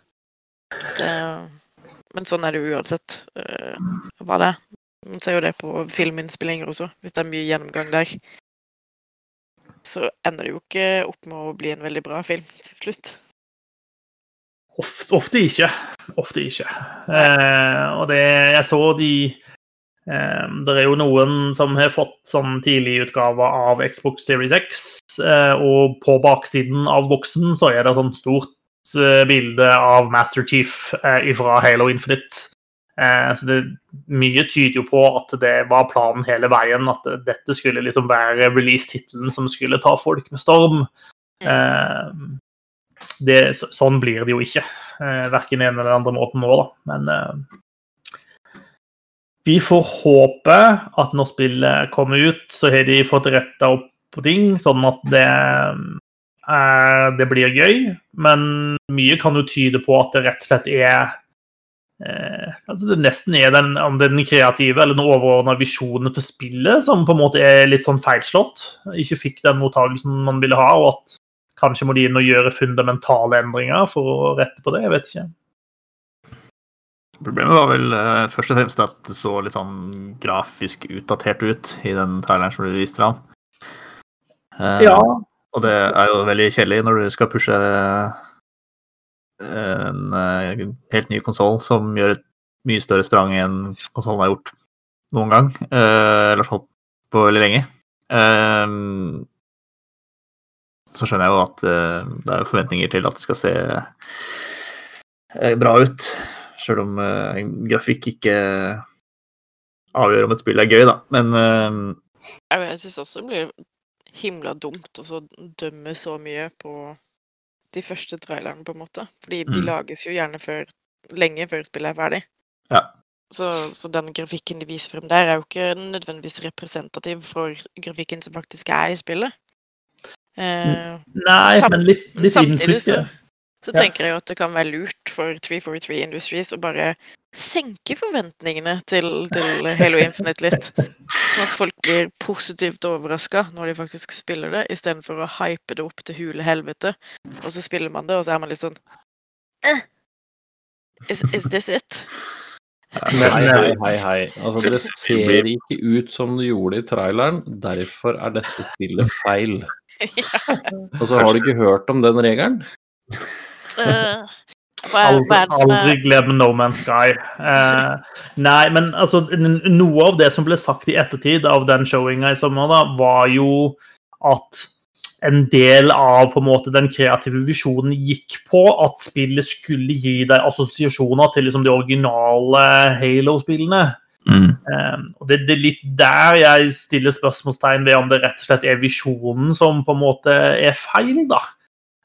Det, men sånn er det jo uansett hva det er. Man ser jo det på filminnspillinger også, hvis det er mye gjennomgang der. Så ender det jo ikke opp med å bli en veldig bra film til slutt. Ofte, ofte ikke. Ofte ikke. Eh, og det Jeg så de eh, Det er jo noen som har fått sånn tidlig utgave av Xbox Series X, eh, og på baksiden av boksen så er det sånn stort eh, bilde av Master Chief eh, fra Halo Infinite. Eh, så det, mye tyder jo på at det var planen hele veien, at dette skulle liksom være release-tittelen som skulle ta folk med storm. Mm det, sånn blir det jo ikke. Eh, verken en eller andre måten nå, da. Men eh, vi får håpe at når spillet kommer ut, så har de fått retta opp på ting, sånn at det, eh, det blir gøy. Men mye kan jo tyde på at det rett og slett er eh, altså Det nesten er den, den kreative eller den overordna visjonen for spillet som på en måte er litt sånn feilslått. Ikke fikk den mottagelsen man ville ha, og at Kanskje må de inn og gjøre fundamentale endringer for å rette på det. Jeg vet ikke. Problemet var vel uh, først og fremst at det så litt sånn grafisk utdatert ut i den traileren som ble vist fram. Uh, ja. Og det er jo veldig kjedelig når du skal pushe en uh, helt ny konsoll som gjør et mye større sprang enn konsollen har gjort noen gang. eller i hvert fall på veldig lenge. Uh, så skjønner jeg jo at uh, det er forventninger til at det skal se uh, bra ut. Sjøl om uh, grafikk ikke avgjør om et spill er gøy, da. Men eh, jeg syns også det blir himla dumt å dømme så mye på de første trailerne, på en måte. Fordi de Mm. lages jo gjerne før, lenge før spillet er ferdig. Ja. Så, så den grafikken de viser frem der, er jo ikke nødvendigvis representativ for grafikken som faktisk er i spillet. Eh, Nei, men litt, litt Samtidig så, så Ja. tenker jeg jo at det kan være lurt for 343 Industries å bare senke forventningene til, til Halo Infinite litt. Sånn at folk blir positivt overraska når de faktisk spiller det, istedenfor å hype det opp til hule helvete. Og så spiller man det, og så er man litt sånn eh, is, is this it? Hei, hei, hei. Altså, det ser ikke ut som det gjorde i traileren, derfor er dette spillet feil. Og så har du ikke hørt om den regelen? Eh, Aldri, aldri glem No Man's Sky. Eh, nei, men altså, noe av det som ble sagt i ettertid av den showinga i sommer, da, var jo at en del av på en måte, den kreative visjonen gikk på at spillet skulle gi deg assosiasjoner til liksom, de originale Halo-spillene. Mm. Um, og det, det er litt der jeg stiller spørsmålstegn ved om det rett og slett er visjonen som på en måte er feil, da.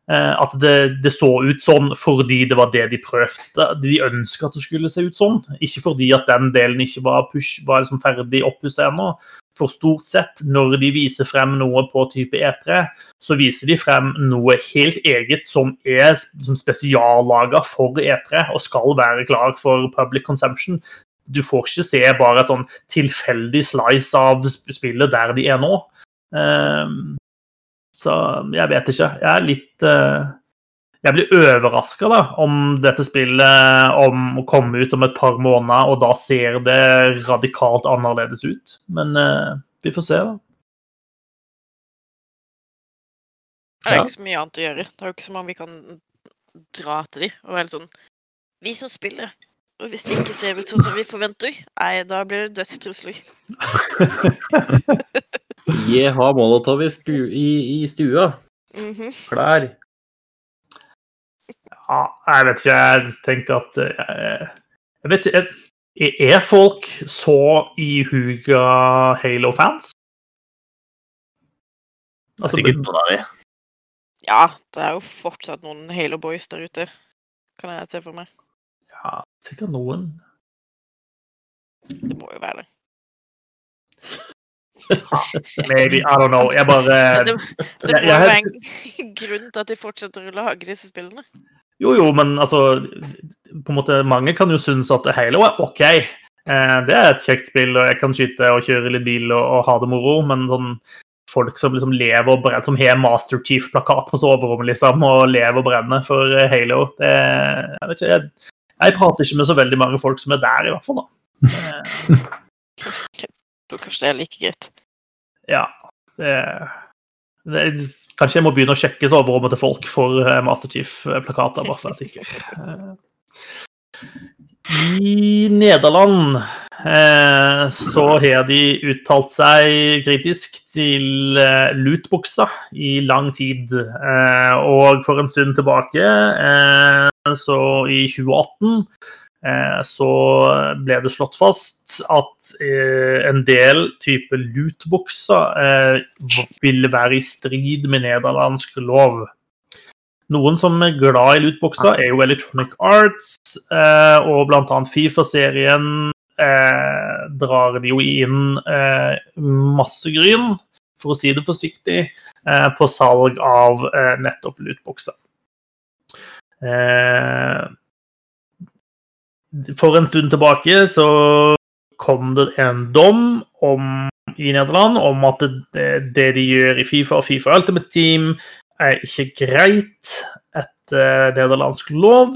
Uh, at det, det så ut sånn fordi det var det de prøvde. De ønska at det skulle se ut sånn. Ikke fordi at den delen ikke var, push, var liksom ferdig oppussa ennå. For stort sett, når de viser frem noe på type E3, så viser de frem noe helt eget som er som spesiallaga for E3 og skal være klar for public consumption du får ikke se bare et sånn tilfeldig slice av spillet der de er nå. Ehm, så jeg vet ikke. Jeg er litt eh, Jeg blir overraska om dette spillet om å komme ut om et par måneder, og da ser det radikalt annerledes ut. Men eh, vi får se, da. Det er ikke så mye annet å gjøre. Det er jo ikke så mange vi kan dra til de og være sånn Vi som spiller. Og hvis det ikke ser ut sånn som vi forventer, nei, da blir det dødstrusler. Jeg har molotov i, stu, i, i stua. Mhm. Klær. Ja, jeg vet ikke. Jeg tenker at Jeg, Jeg vet ikke er- Er folk så ihuga Halo-fans? Det er sikkert noen av de. Ja, det er jo fortsatt noen Halo Boys der ute, kan jeg se for meg. Ja, sikkert noen. Det må jo være det. Maybe, I don't know. Jeg bare Det, det Jeg- må jo er være en grunn til at de fortsetter å lage disse spillene. Jo, jo, men altså på en måte, Mange kan jo synes at Halo er OK. Eh, det er et kjekt spill, og jeg kan skyte og kjøre litt bil og, og ha det moro, men sånn folk som liksom lever og brenner, som har Master Chief-plakat på soverommet liksom, og lever og brenner for eh, Halo det, jeg, vet ikke, jeg, jeg prater ikke med så veldig mange folk som er der, i hvert fall. da. Eh, Da kanskje det er like greit. ja. Det, det, kanskje jeg må begynne å sjekke soverommet til folk for eh, Master Chief-plakater, bare for å være sikker. I Nederland eh, så har de uttalt seg kritisk til eh, lootboxer i lang tid. Eh, og for en stund tilbake, så i 2018, eh, så ble det slått fast at en del type lutbukser ville være i strid med nederlandsk lov. Noen som er glad i lootboxer, er jo Electronic Arts, eh, og annet Fifa-serien eh, drar de jo inn eh, masse gryn, for å si det forsiktig, eh, på salg av eh, nettopp lootboxer. Eh, for en stund tilbake så kom det en dom om, i Nederland om at det, det de gjør i Fifa og Fifa Ultimate Team, er ikke greit etter nederlandsk lov.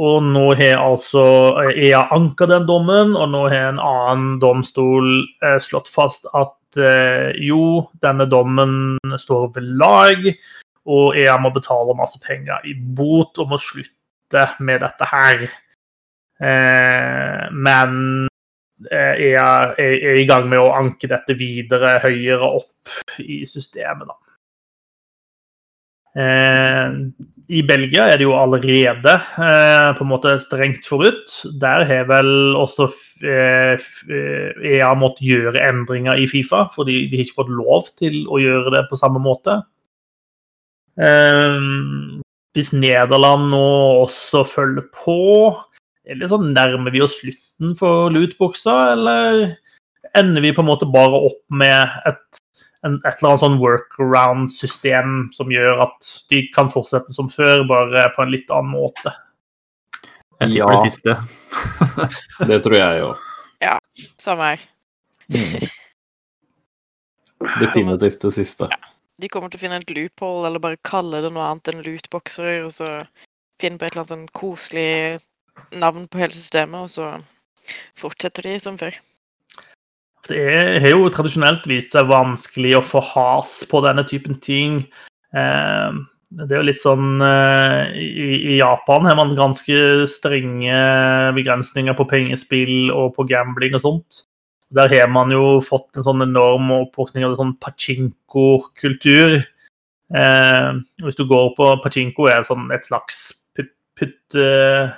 Og nå har altså EA anka den dommen, og nå har en annen domstol eh, slått fast at eh, jo, denne dommen står ved lag, og EA må betale masse penger i bot og må slutte med dette her. Eh, men eh, EA er i gang med å anke dette videre høyere opp i systemet, da. Eh, I Belgia er det jo allerede eh, på en måte strengt forut. Der har vel også eh, EA måttet gjøre endringer i Fifa, fordi de har ikke fått lov til å gjøre det på samme måte. Hvis Nederland nå også følger på, eller så nærmer vi oss slutten for lootboxer, eller ender vi på en måte bare opp med et en, et eller annet sånn workaround-system som gjør at de kan fortsette som før, bare på en litt annen måte. Jeg tipper Ja. det siste. Det tror jeg òg. Samme her. Mm. Definitivt det siste. De kommer til å finne et loophole, eller bare kalle det noe annet enn lootboxer, og så finne på et eller annet sånn koselig navn på hele systemet, og så fortsetter de som før. Det har jo tradisjonelt vist seg vanskelig å få has på denne typen ting. Eh, Det er jo litt sånn eh, I Japan har man ganske strenge begrensninger på pengespill og på gambling og sånt. Der har man jo fått en sånn enorm oppvåkning av en sånn pachinko-kultur. Eh, hvis du går på Pachinko, er det sånn et slags putte... putt eh,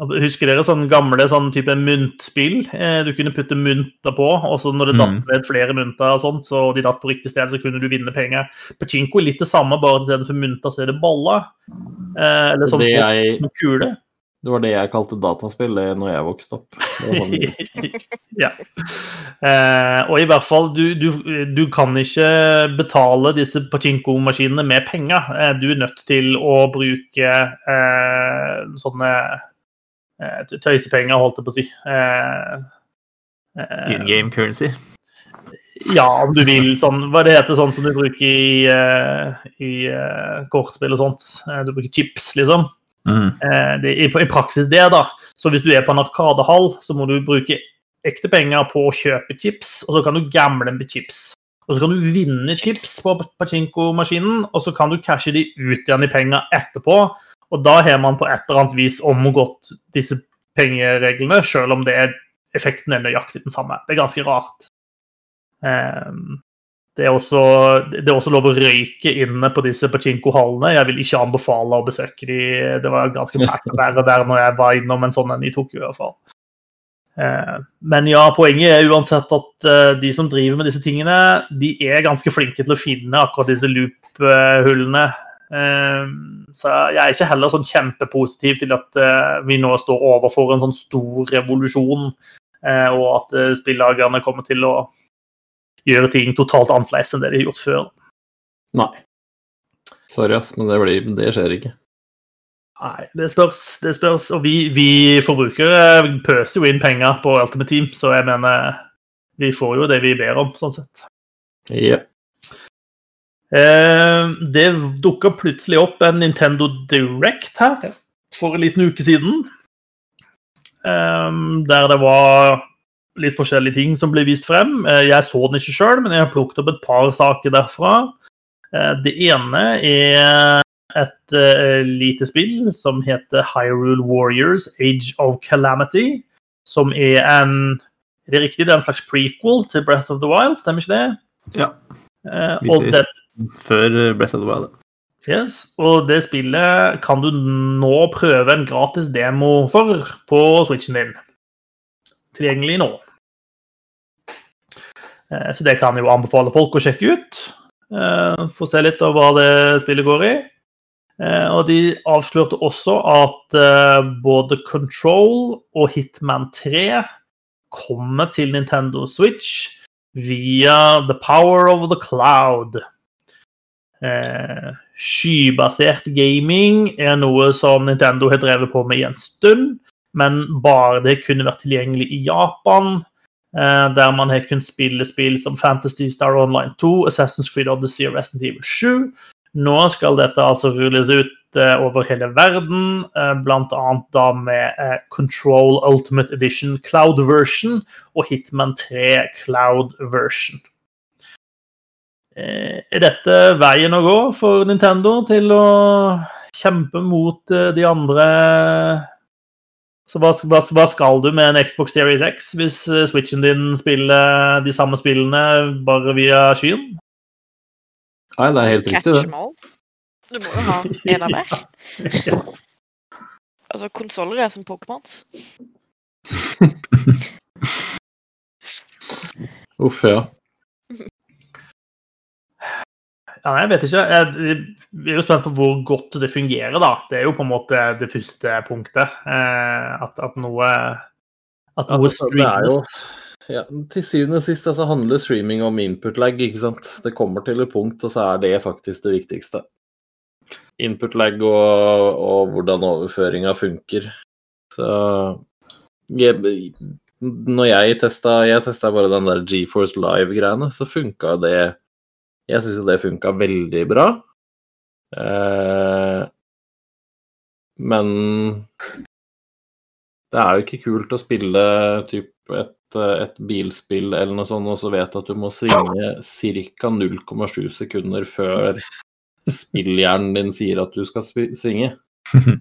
Husker dere sånn gamle sånn type myntspill? Eh, du kunne putte mynter på, og så når det datt Mm. ned flere mynter, og sånt, så de datt på riktig sted, så kunne du vinne penger. Pachinko er litt det samme, bare i stedet for mynter så er det baller. Eh, eller sånn jeg, kule. det var det jeg kalte dataspill det når jeg vokste opp. Ja. Eh, og i hvert fall, du, du, du kan ikke betale disse pachinko-maskinene med penger. Eh, du er nødt til å bruke eh, sånne tøysepenger, holdt jeg på å si. Eh, eh, In game currency. ja, om du vil. Sånn, hva det heter sånn som du bruker i, eh, i eh, kortspill og sånt. Eh, du bruker chips, liksom. Mm. Eh, det, i, I praksis det, da. Så hvis du er på en arkadehall, så må du bruke ekte penger på å kjøpe chips, og så kan du gamble med chips. Og så kan du vinne chips på pachinko-maskinen, og så kan du cashe de ut igjen i penger etterpå. Og da har man på et eller annet vis omgått disse pengereglene, selv om det er, effekten er nøyaktig den samme. Det er ganske rart. Ehm, det er, også, det er også lov å røyke inne på disse pachinko-hallene. Jeg vil ikke anbefale å besøke de. Det var ganske fælt å være der når jeg var innom en sånn en i Tokyo. i hvert fall. Eh, Men ja, poenget er uansett at eh, de som driver med disse tingene, de er ganske flinke til å finne akkurat disse loop-hullene. Eh, Så jeg er ikke heller sånn kjempepositiv til at eh, vi nå står overfor en sånn stor revolusjon, eh, og at eh, spillagerne kommer til å gjøre ting totalt annerledes enn det de har gjort før. Nei. Sorry, ass, men det, blir, det skjer ikke. Nei, det spørs. det spørs, Og vi, vi forbrukere pøser jo inn penger på Ultimate Team, så jeg mener vi får jo det vi ber om, sånn sett. Ja. Eh, det dukka plutselig opp en Nintendo Direct her for en liten uke siden. Eh, der det var litt forskjellige ting som ble vist frem. Eh, jeg så den ikke sjøl, men jeg har plukket opp et par saker derfra. Eh, det ene er et lite spill som heter Hyrule Warriors Age of Calamity. Som er en Er det riktig? Det er en slags prequel til Breath of the Wild, stemmer ikke det? Ja. Eh, og det, Før Breath of the Wild. yes, og det spillet kan du nå prøve en gratis demo for på Switchen din. Tilgjengelig nå. Eh, Så det kan jeg jo anbefale folk å sjekke ut. Eh, Få se litt av hva det spillet går i. Eh, Og de avslørte også at både Control og Hitman 3 kommer til Nintendo Switch via The Power of the Cloud. Eh, skybasert gaming er noe som Nintendo har drevet på med i en stund, men bare det kunne vært tilgjengelig i Japan, eh, der man har kunnet spille spill som Fantasy Star Online 2, Assassin's Creed Odyssey og Resident Evil 7. Nå skal dette altså rulles ut eh, over hele verden, eh, bl.a. da med eh, Control Ultimate Edition Cloud Version og Hitman 3 Cloud Version. Eh, Er dette veien å gå for Nintendo til å kjempe mot eh, de andre Så hva, hva, hva skal du med en Xbox Series X hvis eh, Switchen din spiller de samme spillene bare via skyen? Nei, det er helt riktig, Catch det. Du må jo ha en av hver. Altså, konsoller er som Pokémons. Uff, ja. Ja, jeg vet ikke. Jeg vi er jo spent på hvor godt det fungerer, da. Det er jo på en måte det første punktet. Eh, at, at noe At noe Altså, streames. ja, Til syvende og sist altså, handler streaming om input lag, ikke sant. Det kommer til et punkt, og så er det faktisk det viktigste. Input lag og, og hvordan overføringa funker. Så jeg, Når jeg testa Jeg testa bare den der GeForce Live-greiene, så funka det Jeg syns jo det funka veldig bra. Eh, men det er jo ikke kult å spille typ et, et bilspill eller noe sånt, og så vet du at du må svinge ca. 0,7 sekunder før spillhjernen din sier at du skal svinge.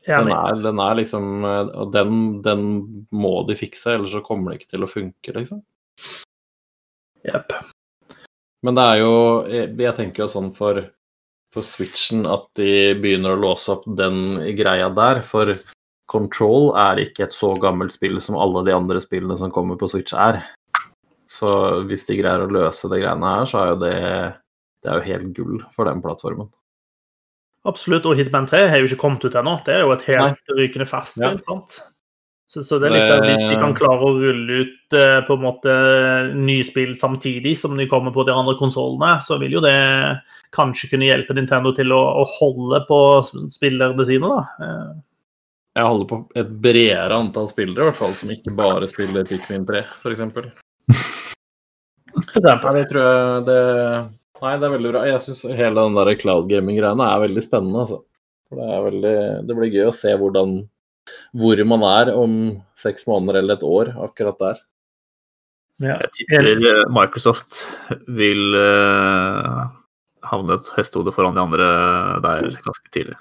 Den er, den er liksom Og den, den må de fikse, ellers så kommer det ikke til å funke, liksom. Jepp. Men det er jo Jeg, jeg tenker jo sånn for, for Switchen at de begynner å låse opp den greia der. For Control er ikke et så gammelt spill som alle de andre spillene som kommer på Switch er. Så hvis de greier å løse de greiene her, så er jo det Det er jo helt gull for den plattformen. Absolutt. Og Hitman 3 har jo ikke kommet ut ennå. Det er jo et helt rykende ferskt Ja. sant? Så, så det er litt av hvis de kan klare å rulle ut uh, på en måte nye spill samtidig som de kommer på de andre konsollene, så vil jo det kanskje kunne hjelpe Nintendo til å, å holde på spillerne sine, da. Uh. Jeg holder på et bredere antall spillere, i hvert fall, som ikke bare spiller Pikmin 3, f.eks. For eksempel. Jeg det tror jeg det Nei, det er veldig bra. Jeg syns hele den der cloud gaming-greiene er veldig spennende, altså. Det er veldig Det blir gøy å se hvordan hvor man er om seks måneder eller et år akkurat der. Ja. Jeg tipper eh, Microsoft vil uh, havne et hestehode foran de andre der ganske tidlig.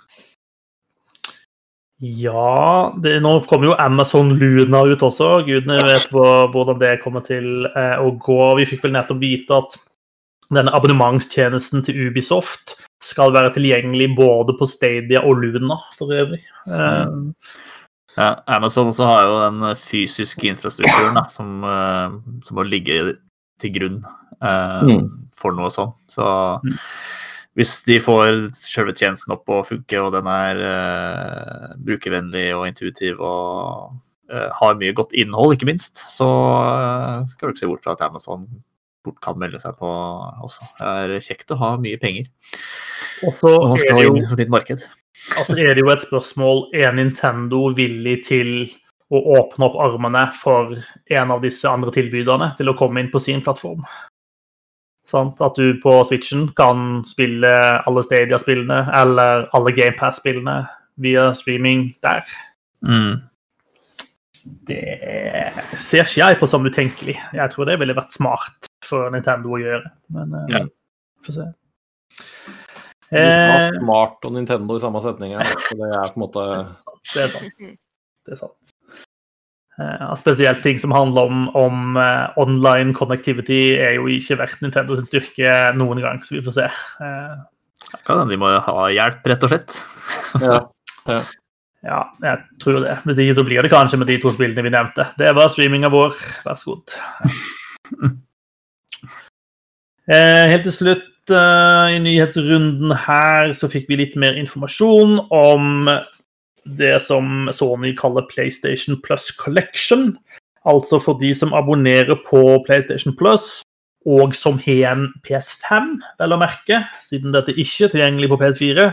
Ja det, Nå kommer jo Amazon Luna ut også. Gudene vet hvor, hvordan det kommer til eh, å gå. Vi fikk vel nettopp vite at denne abonnementstjenesten til Ubisoft skal være tilgjengelig både på Stadia og Luna for øvrig. Eh, Ja, Amazon også har jo den fysiske infrastrukturen da, som, eh, som må ligge til grunn eh, Mm. for noe sånn. Så Mm. hvis de får selve tjenesten opp og funke, og den er eh, brukervennlig og intuitiv og eh, har mye godt innhold, ikke minst, så eh, skal du ikke se bort fra at Amazon fort kan melde seg på også. Det er kjekt å ha mye penger og så når man skal jo inn på marked. Altså er det jo et spørsmål er Nintendo villig til å åpne opp armene for en av disse andre tilbyderne til å komme inn på sin plattform. Sant? At du på Switchen kan spille alle Stadia-spillene eller alle GamePass-spillene via streaming der. Mm. Det ser ikke jeg på som utenkelig. Jeg tror det ville vært smart for Nintendo å gjøre. Men eh, Ja. får se. Smart, Eh, smart og Nintendo i samme setning. Så det er på en måte det er sant. Det er sant. Eh, spesielt ting som handler om, om eh, online connectivity, er jo ikke vært Nintendo sin styrke noen gang, så vi får se. Eh, Kan hende de må ha hjelp, rett og slett. Ja. ja, jeg tror det. Hvis ikke så blir det kanskje med de to spillene vi nevnte. Det var streaminga vår. Vær så god. Eh, helt til slutt eh, i nyhetsrunden her så fikk vi litt mer informasjon om det som Sony kaller PlayStation Plus Collection. Altså for de som abonnerer på PlayStation Plus, og som har en PS5, vel å merke, siden dette ikke er tilgjengelig på PS4,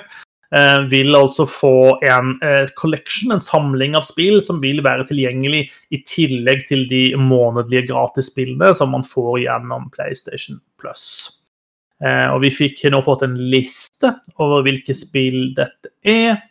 eh, vil altså få en eh, collection, en samling av spill, som vil være tilgjengelig i tillegg til de månedlige gratisspillene som man får gjennom PlayStation Plus. Eh, og vi fikk nå fått en liste over hvilke spill dette er.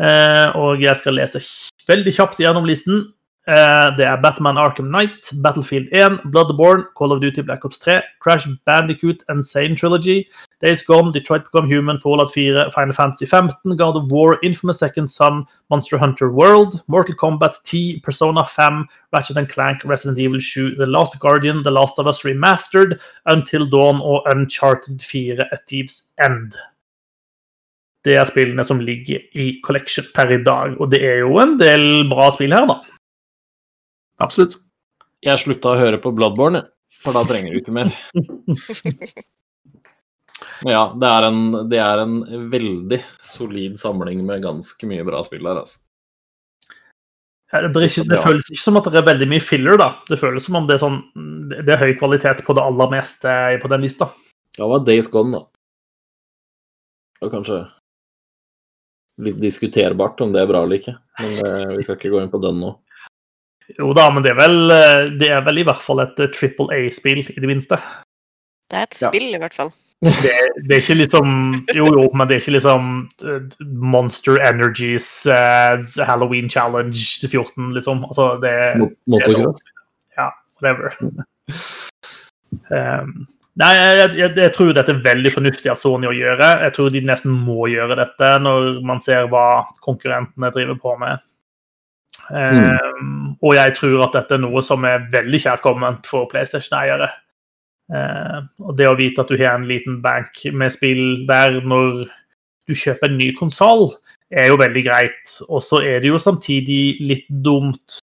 Eh, og jeg skal lese veldig kjapt gjennom listen. Eh, det er Batman Arkham Knight, Battlefield 1, Bloodborne, Call of Duty Black Ops 3, Crash Bandicoot Insane Trilogy, Days Gone, Detroit Become Human, Fallout 4, Final Fantasy 15, God of War, Infamous Second Son, Monster Hunter World, Mortal Kombat 10, Persona 5, Ratchet Clank, Resident Evil 7, The Last Guardian, The Last of Us Remastered, Until Dawn og Uncharted 4, A Thieves End. det er spillene som ligger i collection per i dag. Og det er jo en del bra spill her, da. Absolutt. Jeg slutta å høre på Bloodborne, for da trenger du ikke mer. Ja, det er, en, det er en veldig solid samling med ganske mye bra spill her, altså. Ja, Det, er ikke, det føles ikke som at det er veldig mye filler, da. Det føles som om det er, sånn, det er høy kvalitet på det aller meste på den lista. Da var Days Gone, da. Og kanskje litt diskuterbart om det er bra eller ikke. Men eh, vi skal ikke gå inn på den nå. Jo da, men det er vel, eh, det er vel i hvert fall et eh, Triple A-spill, i det minste. Det er et Ja. spill, i hvert fall. Det, det er ikke liksom Jo, jo, men det er ikke liksom Monster Energies uh, Halloween Challenge til 14, liksom. Altså, det Mot- Motocross. whatever. Um, nei, jeg, jeg, jeg tror dette er veldig fornuftig av Sony å gjøre. Jeg tror de nesten må gjøre dette når man ser hva konkurrentene driver på med. Um, Og jeg tror at dette er noe som er veldig kjærkomment for PlayStation-eiere. Uh, og det å vite at du har en liten bank med spill der når du kjøper en ny konsoll, er jo veldig greit. Og så er det jo samtidig litt dumt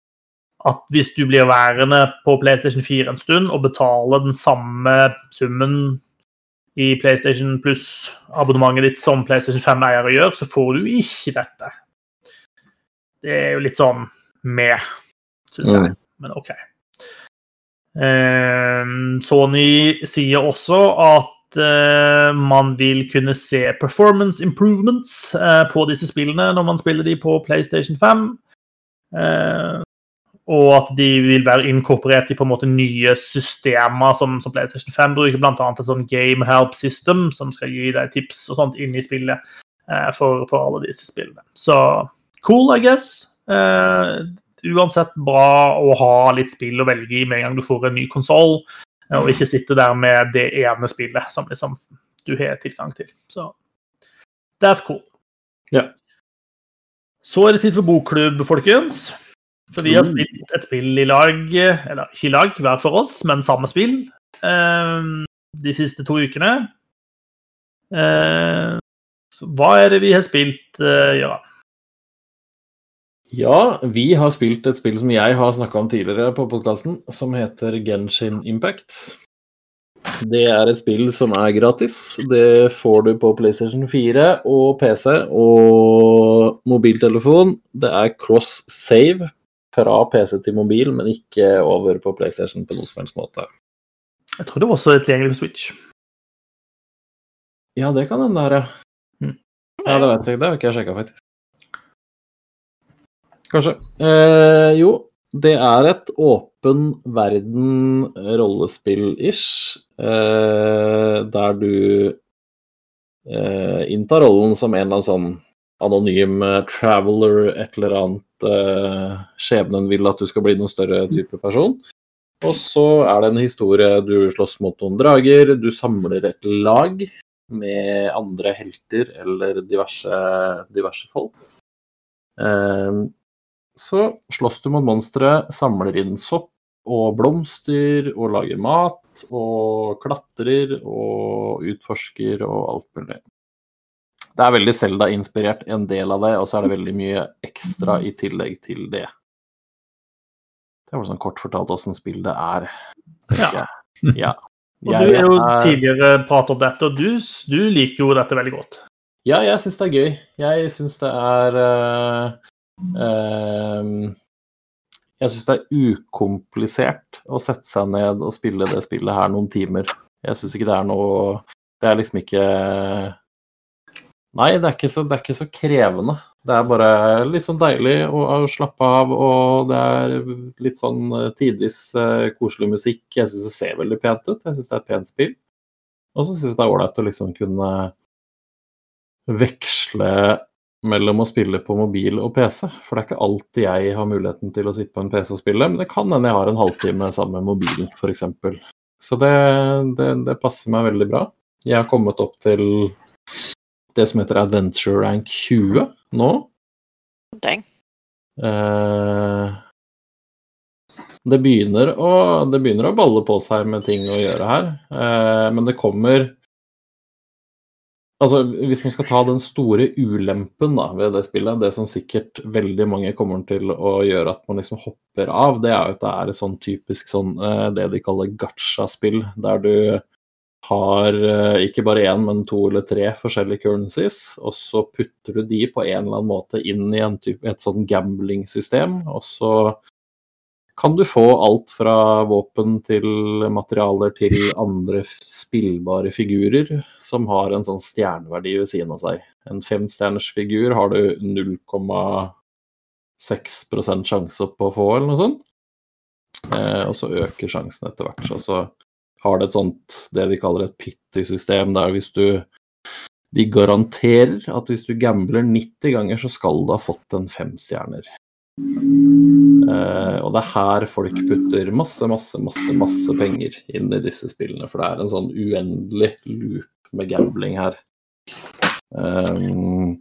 at hvis du blir værende på PlayStation 4 en stund og betaler den samme summen i PlayStation Plus-abonnementet ditt som PlayStation 5-eiere gjør, så får du ikke dette. Det er jo litt sånn med, syns jeg. Men OK. Eh, Sony sier også at eh, man vil kunne se performance improvements eh, på disse spillene når man spiller de på PlayStation 5. Eh, og at de vil være inkorporert i på en måte nye systemer som, som PlayStation 5 bruker, bl.a. et sånn game help system som skal gi deg tips og sånt inn i spillet eh, for, for alle disse spillene. Så cool, I guess. Uh, uansett bra å ha litt spill å velge i med en gang du får en ny konsoll, eh, og ikke sitte der med det ene spillet som liksom du har tilgang til. Så that's cool. Ja. Så er det tid for bokklubb, folkens. Så vi har Mm. spilt et spill i lag, eller ikke i lag, hver for oss, men samme spill, eh, de siste to ukene. Så hva er det vi har spilt, Gøran? Ja, vi har spilt et spill som jeg har snakka om tidligere på podkasten, som heter Genshin Impact. Det er et spill som er gratis. Det får du på PlayStation 4 og PC og mobiltelefon. Det er cross save fra PC til mobil, men ikke over på PlayStation på noen som helst måte. Jeg tror det var også tilgjengelig på Switch. Ja, det kan hende det er, ja. Mm. Ja, det vet jeg. Det har ikke jeg sjekka, faktisk. Kanskje. Eh, jo, det er et åpen verden rollespill-ish, eh, der du eh, inntar rollen som en eller annen sånn anonym eh, traveler, et eller annet eh, Skjebnen vil at du skal bli noen større type person. Og så er det en historie du slåss mot noen drager, du samler et lag med andre helter eller diverse, diverse folk. Ehm, så slåss du mot monstre, samler inn sopp og blomster og lager mat og klatrer og utforsker og alt mulig. Det er veldig Selda-inspirert, en del av det, og så er det veldig mye ekstra i tillegg til det. Det var sånn kort fortalt åssen spill det er. Ja. jeg. Ja. Og du har jo er- tidligere pratet om dette, og du, du liker jo dette veldig godt. Ja, jeg syns det er gøy. Jeg syns det er ehm, Jeg syns det er ukomplisert å sette seg ned og spille det spillet her noen timer. Jeg syns ikke det er noe Det er liksom ikke Nei, det er ikke så, det er ikke så krevende. Det er bare litt sånn deilig å, å slappe av, og det er litt sånn eh, tidvis uh, koselig musikk. Jeg syns det ser veldig pent ut. Jeg syns det er et pent spill. Og så syns jeg det er ålreit å liksom kunne veksle mellom å spille på mobil og PC. For det er ikke alltid jeg har muligheten til å sitte på en PC og spille, men det kan hende jeg har en halvtime sammen med mobilen, f.eks. Så det, det, det passer meg veldig bra. Jeg har kommet opp til det som heter Adventure Rank 20 nå. Dang. Eh, det, begynner å, det begynner å balle på seg med ting å gjøre her, eh, men det kommer Altså, Hvis man skal ta den store ulempen da, ved det spillet, det som sikkert veldig mange kommer til å gjøre at man liksom hopper av, det er jo at det er et sånn typisk sånn eh, det de kaller gacha-spill, der du har eh, ikke bare én, men to eller tre forskjellige currencies, og så putter du de på en eller annen måte inn i type, et sånn gambling-system, og så kan du få alt fra våpen til materialer til andre spillbare figurer som har en sånn stjerneverdi ved siden av seg. En femstjerners figur har du 0,6 sjanse på å få, eller noe sånt. Eh, og så øker sjansen etter hvert. Så, så har det et sånt, det de kaller et pitty-system, der hvis du De garanterer at hvis du gambler 90 ganger, så skal du ha fått en fem Eh, og det er her folk putter masse, masse, masse, masse penger inn i disse spillene, for det er en sånn uendelig loop med gambling her. Um,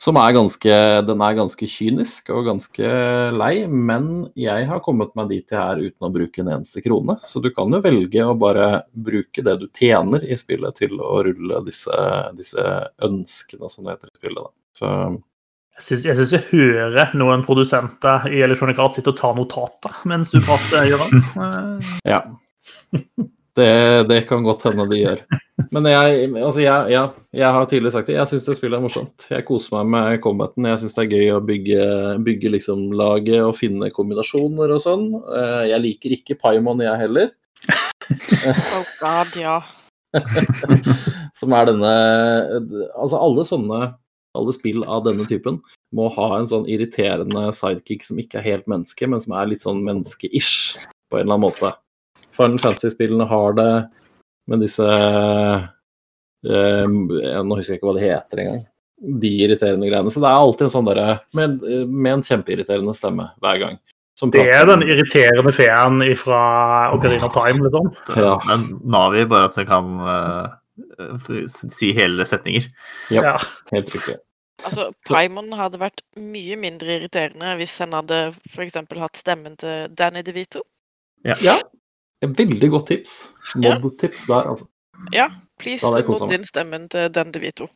som er ganske Den er ganske kynisk og ganske lei, men jeg har kommet meg dit jeg er uten å bruke en eneste krone. Så du kan jo velge å bare bruke det du tjener i spillet til å rulle disse, disse ønskene, som det heter i spillet. Da. Så Jeg syns jeg, synes jeg hører noen produsenter i Electronic Arts sitte og ta notater mens du prater, Gøran. Eh, Ja. Det, det kan godt hende de gjør. Men jeg, altså jeg, jeg, jeg har tidligere sagt det, jeg syns det spillet er morsomt. Jeg koser meg med combaten. Jeg syns det er gøy å bygge, bygge liksom laget og finne kombinasjoner og sånn. Eh, Jeg liker ikke Paimon, jeg heller. Oh god, ja. Som er denne Altså alle sånne alle spill av denne typen må ha en sånn irriterende sidekick som ikke er helt menneske, men som er litt sånn menneske-ish på en eller annen måte. Final Fantasy-spillene har det med disse eh, Nå husker jeg ikke hva de heter engang. De irriterende greiene. Så det er alltid en sånn derre med, med en kjempeirriterende stemme hver gang. Som Det er den irriterende feen fra Ocarina of Time, liksom. Ja. Men Navi, bare at den kan eh, si hele setninger. Ja. Ja. Helt riktig. Altså, Så- Paimon hadde vært mye mindre irriterende hvis han hadde f.eks. hatt stemmen til Danny DeVito. Ja. Et veldig godt tips. Ja. Mod-tips der, altså. Ja, please Da hadde mod inn stemmen til Dan DeVito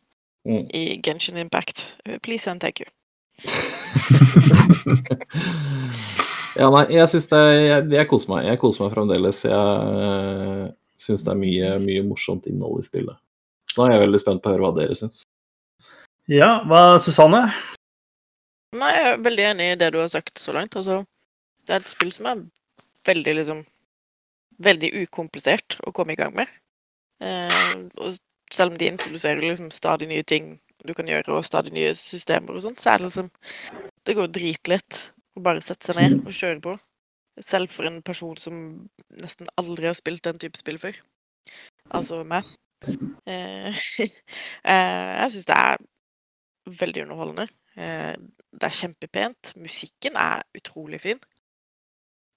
Mm. i Genshin Impact. Uh, Please and thank you. Ja, nei, jeg syns det Jeg, jeg koser meg. Jeg koser meg fremdeles. Jeg syns det er mye, mye morsomt innhold i spillet. Nå er jeg veldig spent på å høre hva dere syns. ja, hva Susanne? Nei, jeg er veldig enig i det du har sagt så langt. Altså, det er et spill som er veldig, liksom Veldig ukomplisert å komme i gang med. Eh, og selv om de introduserer liksom stadig nye ting du kan gjøre, og stadig nye systemer og sånt, så er det liksom Det går dritlett å bare sette seg ned og kjøre på. Selv for en person som nesten aldri har spilt den type spill før. Altså meg. Eh, eh, jeg syns det er veldig underholdende. Eh, det er kjempepent. Musikken er utrolig fin.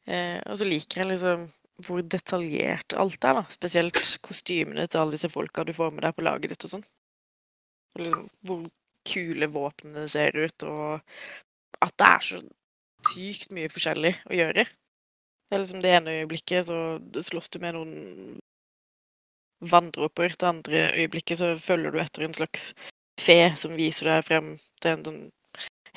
Og så liker jeg liksom hvor detaljert alt er, da. Spesielt kostymene til alle disse folka du får med deg på laget ditt og sånn. Liksom hvor kule våpnene ser ut, og at det er så sykt mye forskjellig å gjøre. Det er liksom det ene øyeblikket så slåss du med noen vanndråper, det andre øyeblikket så følger du etter en slags fe som viser deg frem til en sånn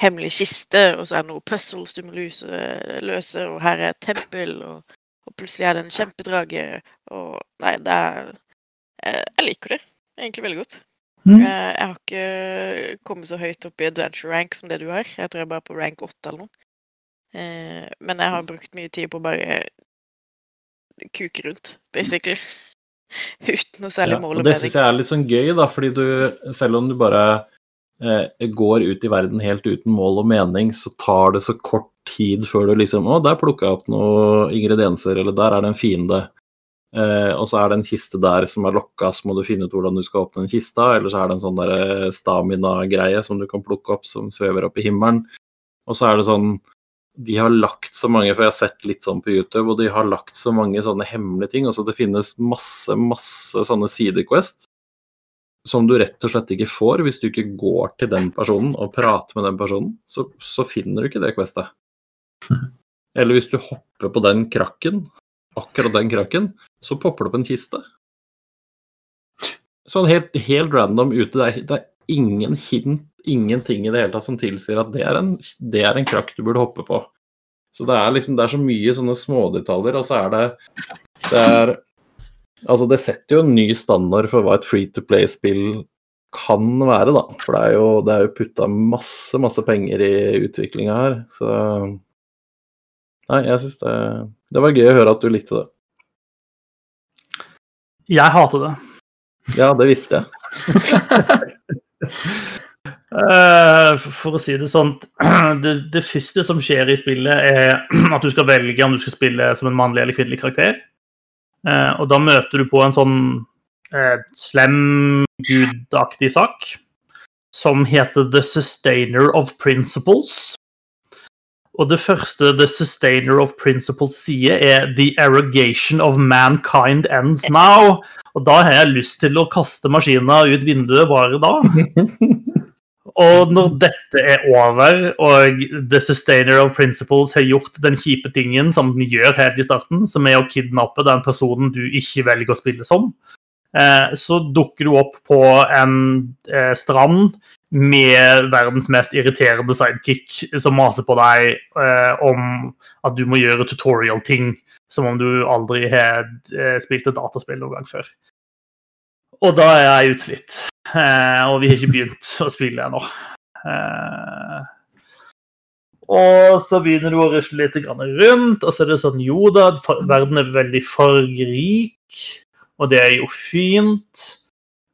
hemmelig kiste, og så er det noen puzzles du må løse, løse og her er et tempel, og, og plutselig er det en kjempedrage, og Nei, det er Jeg, jeg liker det egentlig veldig godt. Mm. Jeg, jeg har ikke kommet så høyt opp i adventure rank som det du har. Jeg tror jeg bare er på rank 8 eller noe. Eh, men jeg har brukt mye tid på å bare kuke rundt, basically. Uten noe særlig Ja, mål og mening. det syns jeg er litt sånn gøy, da, fordi du, selv om du bare eh, går ut i verden helt uten mål og mening, så tar det så kort tid før du liksom Å, der plukka jeg opp noen ingredienser, eller der er det en fiende. Eh, og så er det en kiste der som er lokka, så må du finne ut hvordan du skal åpne den kista. Eller så er det en sånn eh, stamina-greie som du kan plukke opp, som svever opp i himmelen. Og så er det sånn De har lagt så mange, for jeg har sett litt sånn på YouTube, og de har lagt så mange sånne hemmelige ting. Altså det finnes masse, masse sånne sidequest som du rett og slett ikke får hvis du ikke går til den personen og prater med den personen. Så, så finner du ikke det questet. Eller hvis du hopper på den krakken, akkurat den krakken, så popper det opp en kiste. sånn helt, helt random ute. Det er, det er ingen hint, ingenting i det hele tatt som tilsier at det er en, det er en krakk du burde hoppe på. Så det er liksom, det er så mye sånne smådetaljer, og så er det Det er Altså, det setter jo en ny standard for hva et free to play-spill kan være, da. For det er jo, det er jo putta masse, masse penger i utviklinga her, så Nei, jeg syns det Det var gøy å høre at du likte det. Jeg hater det. Ja, det visste jeg. Eh, for å si det sånn det, det første som skjer i spillet, er at du skal velge om du skal spille som en mannlig eller kvinnelig karakter. Eh, og da møter du på en sånn eh, slem, gudaktig sak som heter The Sustainer of Principles. Og det første The Sustainer of Principles sier, er The arrogation of mankind ends now. Og da har jeg lyst til å kaste maskina ut vinduet bare da. Og når dette er over, og The Sustainer of Principles har gjort den kjipe tingen som den gjør helt i starten, som er å kidnappe den personen du ikke velger å spille som, eh, så dukker du opp på en eh, strand med verdens mest irriterende sidekick som maser på deg eh, om at du må gjøre tutorial-ting som om du aldri har spilt et dataspill noen gang før. Og da er jeg utslitt. Eh, og vi har ikke begynt å spille ennå. Eh, og så begynner du å rusle litt rundt, og så er det sånn Jo da, verden er veldig fargerik, og det er jo fint.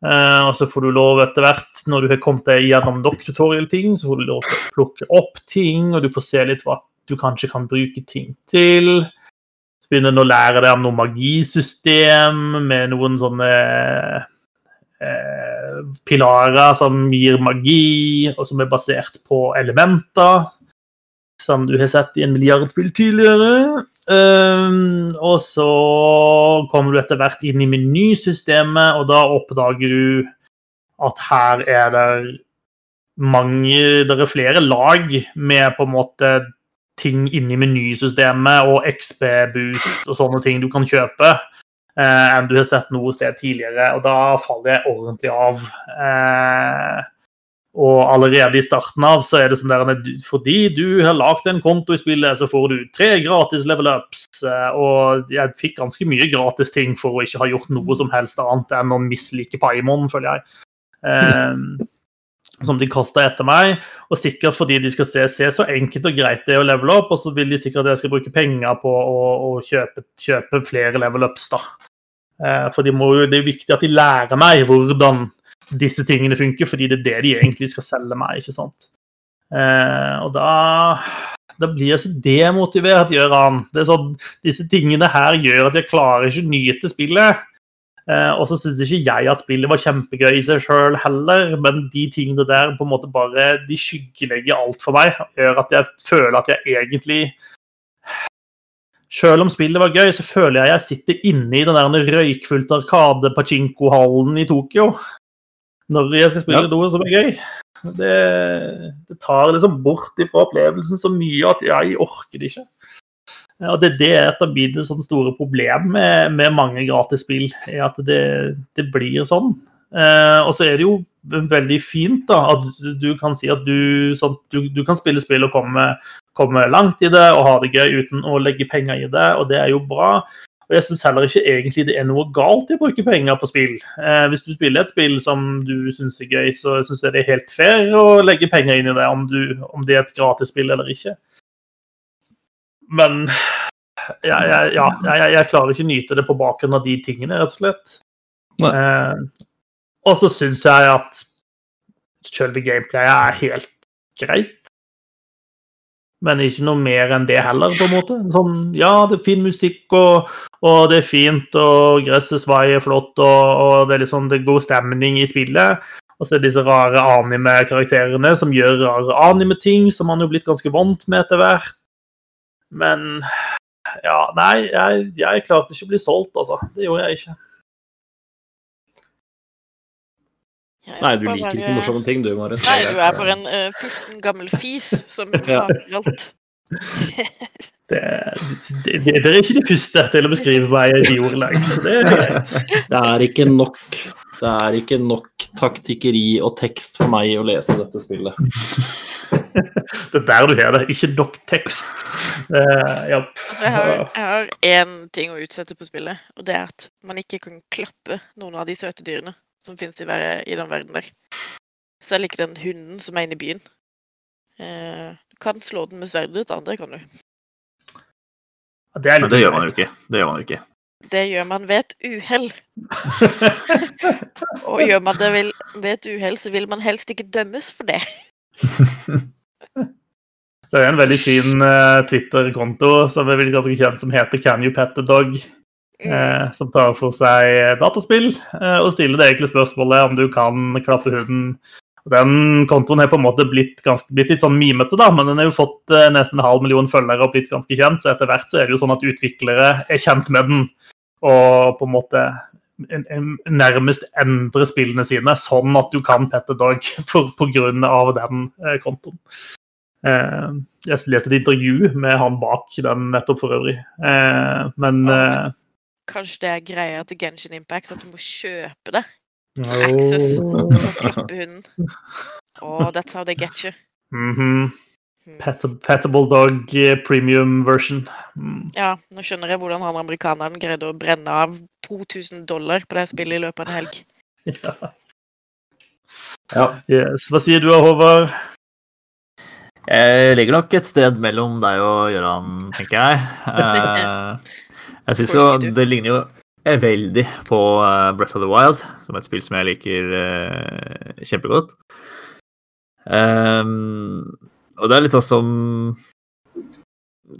Eh, og så får du lov etter hvert, når du har kommet deg gjennom nok tutorial-ting, så får du lov til å plukke opp ting, og du får se litt hva du kanskje kan bruke ting til. Så begynner du å lære deg om noe magisystem med noen sånne eh, pilarer som gir magi, og som er basert på elementer. Som du har sett i en milliardspill tidligere. Um, og så kommer du etter hvert inn i menysystemet, og da oppdager du at her er det mange Det er flere lag med på en måte ting inni menysystemet og XB-boosts og sånne ting du kan kjøpe enn du har sett noe sted tidligere. Og da faller jeg ordentlig av. Eh, og allerede i starten av så er det sånn der fordi du har lagd en konto i spillet, så får du tre gratis level ups. Eh, og jeg fikk ganske mye gratis ting for å ikke ha gjort noe som helst annet enn å mislike Paimon, føler jeg. Som de kasta etter meg. Og sikkert fordi de skal se, se, så enkelt og greit det er å levele opp, og så vil de sikkert at jeg skal bruke penger på å, å kjøpe, kjøpe, flere level ups, da. Eh, for de må, det er viktig at de lærer meg hvordan disse tingene funker, fordi det er det de egentlig skal selge meg, ikke sant. Eh, og da da blir jeg så demotivert, gjør han. Sånn, disse tingene her gjør at jeg klarer ikke å nyte spillet. Eh, og så syns ikke jeg at spillet var kjempegøy i seg sjøl heller, men de tingene der på en måte bare de skyggelegger alt for meg. Gjør at jeg føler at jeg egentlig Sjøl om spillet var gøy, så føler jeg jeg sitter inne i den der røykfullt Arkade-pachinko-hallen i Tokyo når jeg skal spille ja. noe som er gøy. Det, det tar liksom bort ifra opplevelsen så mye at jeg orker det ikke. Og det, det er et av mine sånn store problem med, med mange gratisspill, er at det, det blir sånn. Eh, og så er det jo veldig fint da, at du kan si at du, sånn, du, du kan spille spill og komme, komme, langt i det og ha det gøy uten å legge penger i det, og det er jo bra. Og jeg syns heller ikke egentlig det er noe galt i å bruke penger på spill. Eh, hvis du spiller et spill som du syns er gøy, så syns jeg det er helt fair å legge penger inn i det, om, du, om det er et gratisspill eller ikke. Men jeg, jeg, ja, jeg, jeg, klarer ikke å nyte det på bakgrunn av de tingene, rett og slett. Eh, og så syns jeg at selve gameplayet er helt greit. Men ikke noe mer enn det heller, på en måte. Sånn, ja, det er fin musikk, og, og det er fint, og gresset svaier flott, og, og, det er liksom det er god stemning i spillet. Og så er det disse rare anime-karakterene som gjør rare anime-ting, som man jo blitt ganske vant med etter hvert. Men ja, nei, jeg, jeg klarte ikke å bli solgt, altså. Det gjorde jeg ikke. Jeg nei, du liker bare... ikke morsomme ting, du, Marius. Nei, du er bare en uh, 14 gammel fis som lager alt. Det, det, det, det, er ikke det første til å beskrive meg i ordelag. Det, det er ikke nok. Det er ikke nok taktikkeri og tekst for meg å lese dette spillet. Det er der du har det, ikke nok tekst. Uh, ja. Altså, jeg har, én ting å utsette på spillet, og det er at man ikke kan klappe noen av de søte dyrene som finnes i, hver, i den verden der. Selv ikke den hunden som er inne i byen. Uh, du kan slå den med sverdet ditt, andre kan du. Det, er litt det gjør man jo ikke. Det gjør man jo ikke. Det gjør man ved et uhell. Og gjør man det ved et uhell, så vil man helst ikke dømmes for det. Det er en veldig fin uh, Twitter-konto som er ganske kjent, som heter Can you pet the dog? Mm. Eh, som tar for seg dataspill eh, og stiller det enkle spørsmålet om du kan klappe hunden. Den kontoen har på en måte blitt, ganske, blitt litt sånn mimete, da, men den har jo fått eh, nesten en halv million følgere og blitt ganske kjent. Så etter hvert så er det jo sånn at utviklere er kjent med den og på en måte en, en, nærmest endre spillene sine sånn at du kan pette dog pga. på grunn av den eh, kontoen. Eh, jeg leste et intervju med han bak den nettopp for øvrig. Eh, men eh, Kanskje det er greia til Genshin Impact, at du må kjøpe det. Access til å klappe. Oh, that's how they get you. Mm -hmm. Pet Petable Dog eh, premium version. Mm. Ja, nå skjønner jeg hvordan han amerikaneren greide å brenne av 2000 dollar på det spillet i løpet av en helg. Ja. Ja. Yes. Hva sier du, Håvard? Jeg ligger nok et sted mellom deg og Gøran, tenker jeg. Eh, Jeg syns jo det ligner jo veldig på eh, Breath of the Wild, som er et spill som jeg liker uh, kjempegodt. Um, og det er litt sånn som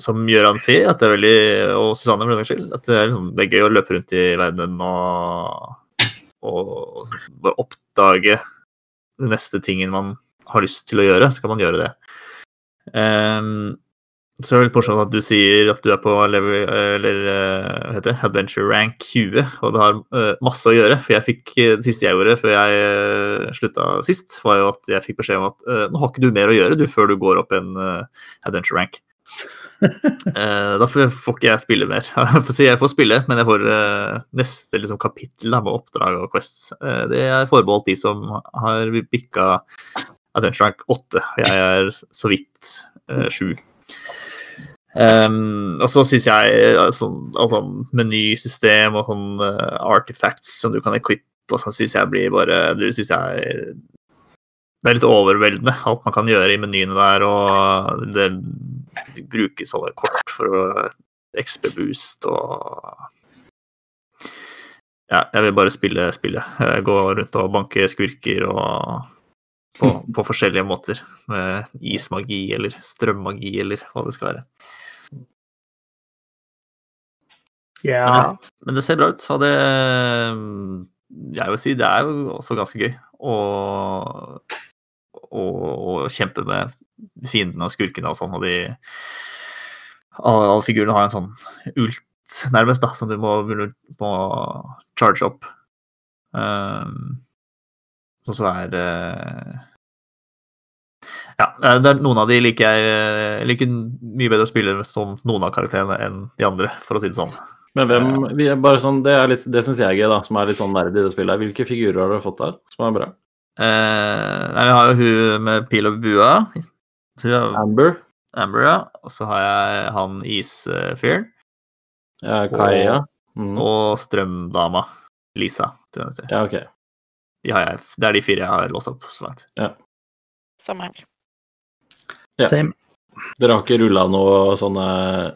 som Gøran sier, at det er veldig, og Susanne for den saks skyld, at det er, liksom, det er gøy å løpe rundt i verden og, og bare oppdage den neste tingen man har lyst til å gjøre, så kan man gjøre det. Ehm, så er det litt morsomt at du sier at du er på level, eller eh, hva heter det, adventure rank 20, og du har eh, masse å gjøre. For jeg fikk, eh, det siste jeg gjorde før jeg slutta sist, var jo at jeg fikk beskjed om at nå har ikke du mer å gjøre du før du går opp en adventure rank. Da får ikke jeg spille mer. Jeg får spille, men jeg får neste liksom, kapittel med oppdrag og quests. Det er forbeholdt de som har bikka adventure rank 8. og Jeg er så vidt eh, 7. Um, og så syns jeg eh, sånn, alt sånn menysystem og sånn uh, artifacts som du kan equippe, og sånn syns jeg blir bare Det syns jeg det er litt overveldende, alt man kan gjøre i menyene der, og det brukes alle kort for å XP-boost og Ja, jeg vil bare spille spillet. Eh, Gå rundt og banke skurker og på, på forskjellige måter. Med ismagi eller strømmagi eller hva det skal være. Ja. Men det, men det ser bra ut, så det Jeg vil si det er jo også ganske gøy å, å, å kjempe med fiendene og skurkene og sånn, og de alle, alle figurene har en sånn ult, nærmest, da, som du må, må charge opp. Um, og så er uh, Ja, eh, det er, noen av de liker jeg jeg liker mye bedre å spille som noen av karakterene enn de andre, for å si det sånn. Men hvem vi er bare sånn, Det, er litt- det syns jeg er gøy, da, som er litt sånn nerd i det spillet. Hvilke figurer har du fått der som er bra? Eh, nei, vi har jo hun med pil og bua. Amber? Amber, ja. Og så har jeg han Isfyren. Ja, Kaia? Mm. Og strømdama. Lisa. Ja, ok. De har jeg, det er de fire jeg har låst opp så langt. Samme her. Ja. Same. Dere har ikke rulla noe sånne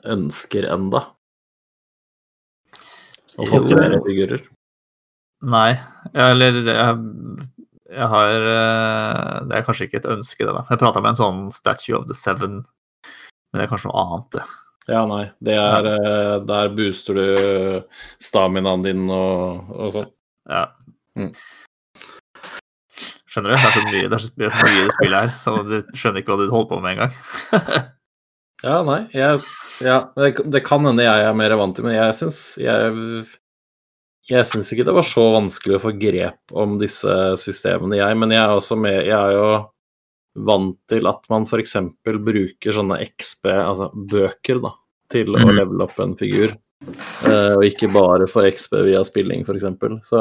ønsker enda? Få Jo. figurer? Nei, eller jeg, jeg har eh, Det er kanskje ikke et ønske, det, da. Jeg prata med en sånn Statue of the Seven, men det er kanskje noe annet, det. Ja, nei. Det er eh, Der booster du staminaen din og, og sånn. Ja. Mm. Skjønner du? Det er så mye det er så mye spillet her, så du skjønner ikke hva du holder på med engang. Ja, nei. Jeg, ja, det, det kan hende jeg er mer vant til, men jeg syns jeg, jeg syns ikke det var så vanskelig å få grep om disse systemene, jeg. Men jeg er også med Jeg er jo vant til at man f.eks. bruker sånne XB, altså bøker, da, til å Mhm. levele opp en figur. Uh, og ikke bare få XB via spilling, f.eks. Så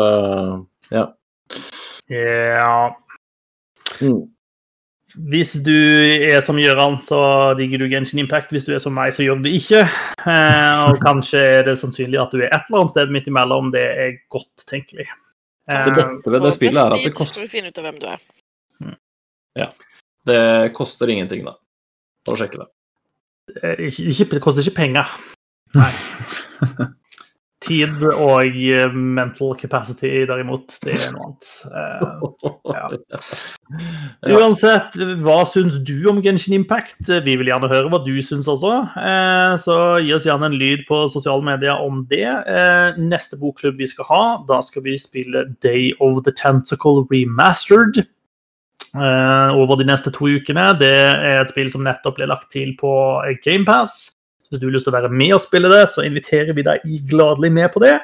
ja. Ja Mm. Hvis du er som Gøran, så digger du Genshin Impact. Hvis du er som meg, så gjør du ikke. Eh, og kanskje er det sannsynlig at du er et eller annet sted midt imellom. Det er godt tenkelig. Det Eh, beste ved det spillet er at det koster, for å finne ut av hvem du er. det koster ingenting, da. Å sjekke det. ikke, det koster ikke penger. Nei. Tid og eh, mental capacity, derimot, det er noe annet. Uh, ja. Uansett, hva syns du om Genshin Impact? Vi vil gjerne høre hva du syns også. Uh, Så gi oss gjerne en lyd på sosiale medier om det. Uh, Neste bokklubb vi skal ha, da skal vi spille Day of the Tentacle Remastered. Over de neste to ukene. Det er et spill som nettopp ble lagt til på GamePass. Hvis du har lyst til å være med og spille det, så inviterer vi deg gladelig med på det.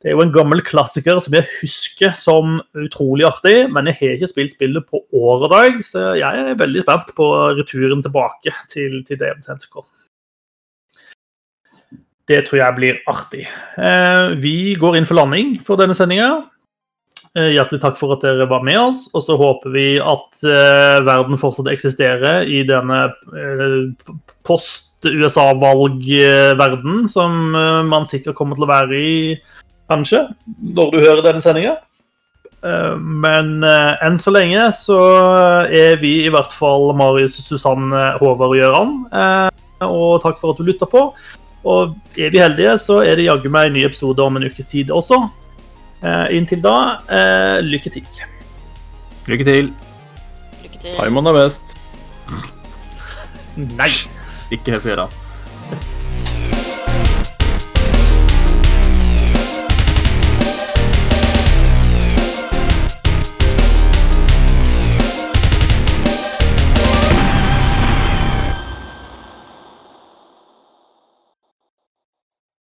Det er jo en gammel klassiker som jeg husker som utrolig artig, men jeg har ikke spilt spillet på år og dag, så jeg er veldig spent på returen tilbake til, til the Tentacle. Det tror jeg blir artig. Eh, vi går inn for landing for denne sendinga. Eh, hjertelig takk for at dere var med oss, og så håper vi at eh, verden fortsatt eksisterer i denne eh, post-USA-valgverden som eh, man sikkert kommer til å være i kanskje, når du hører denne sendinga. Eh, Men eh, enn så lenge så er vi i hvert fall Marius, Susanne, Håvard og Gøran. Og takk for at du lytta på. Og er vi heldige, så er det jaggu meg en ny episode om en ukes tid også. Eh, Inntil da, eh, lykke til. Lykke til. Lykke til. Paimon er best. Nei! Ikke helt på.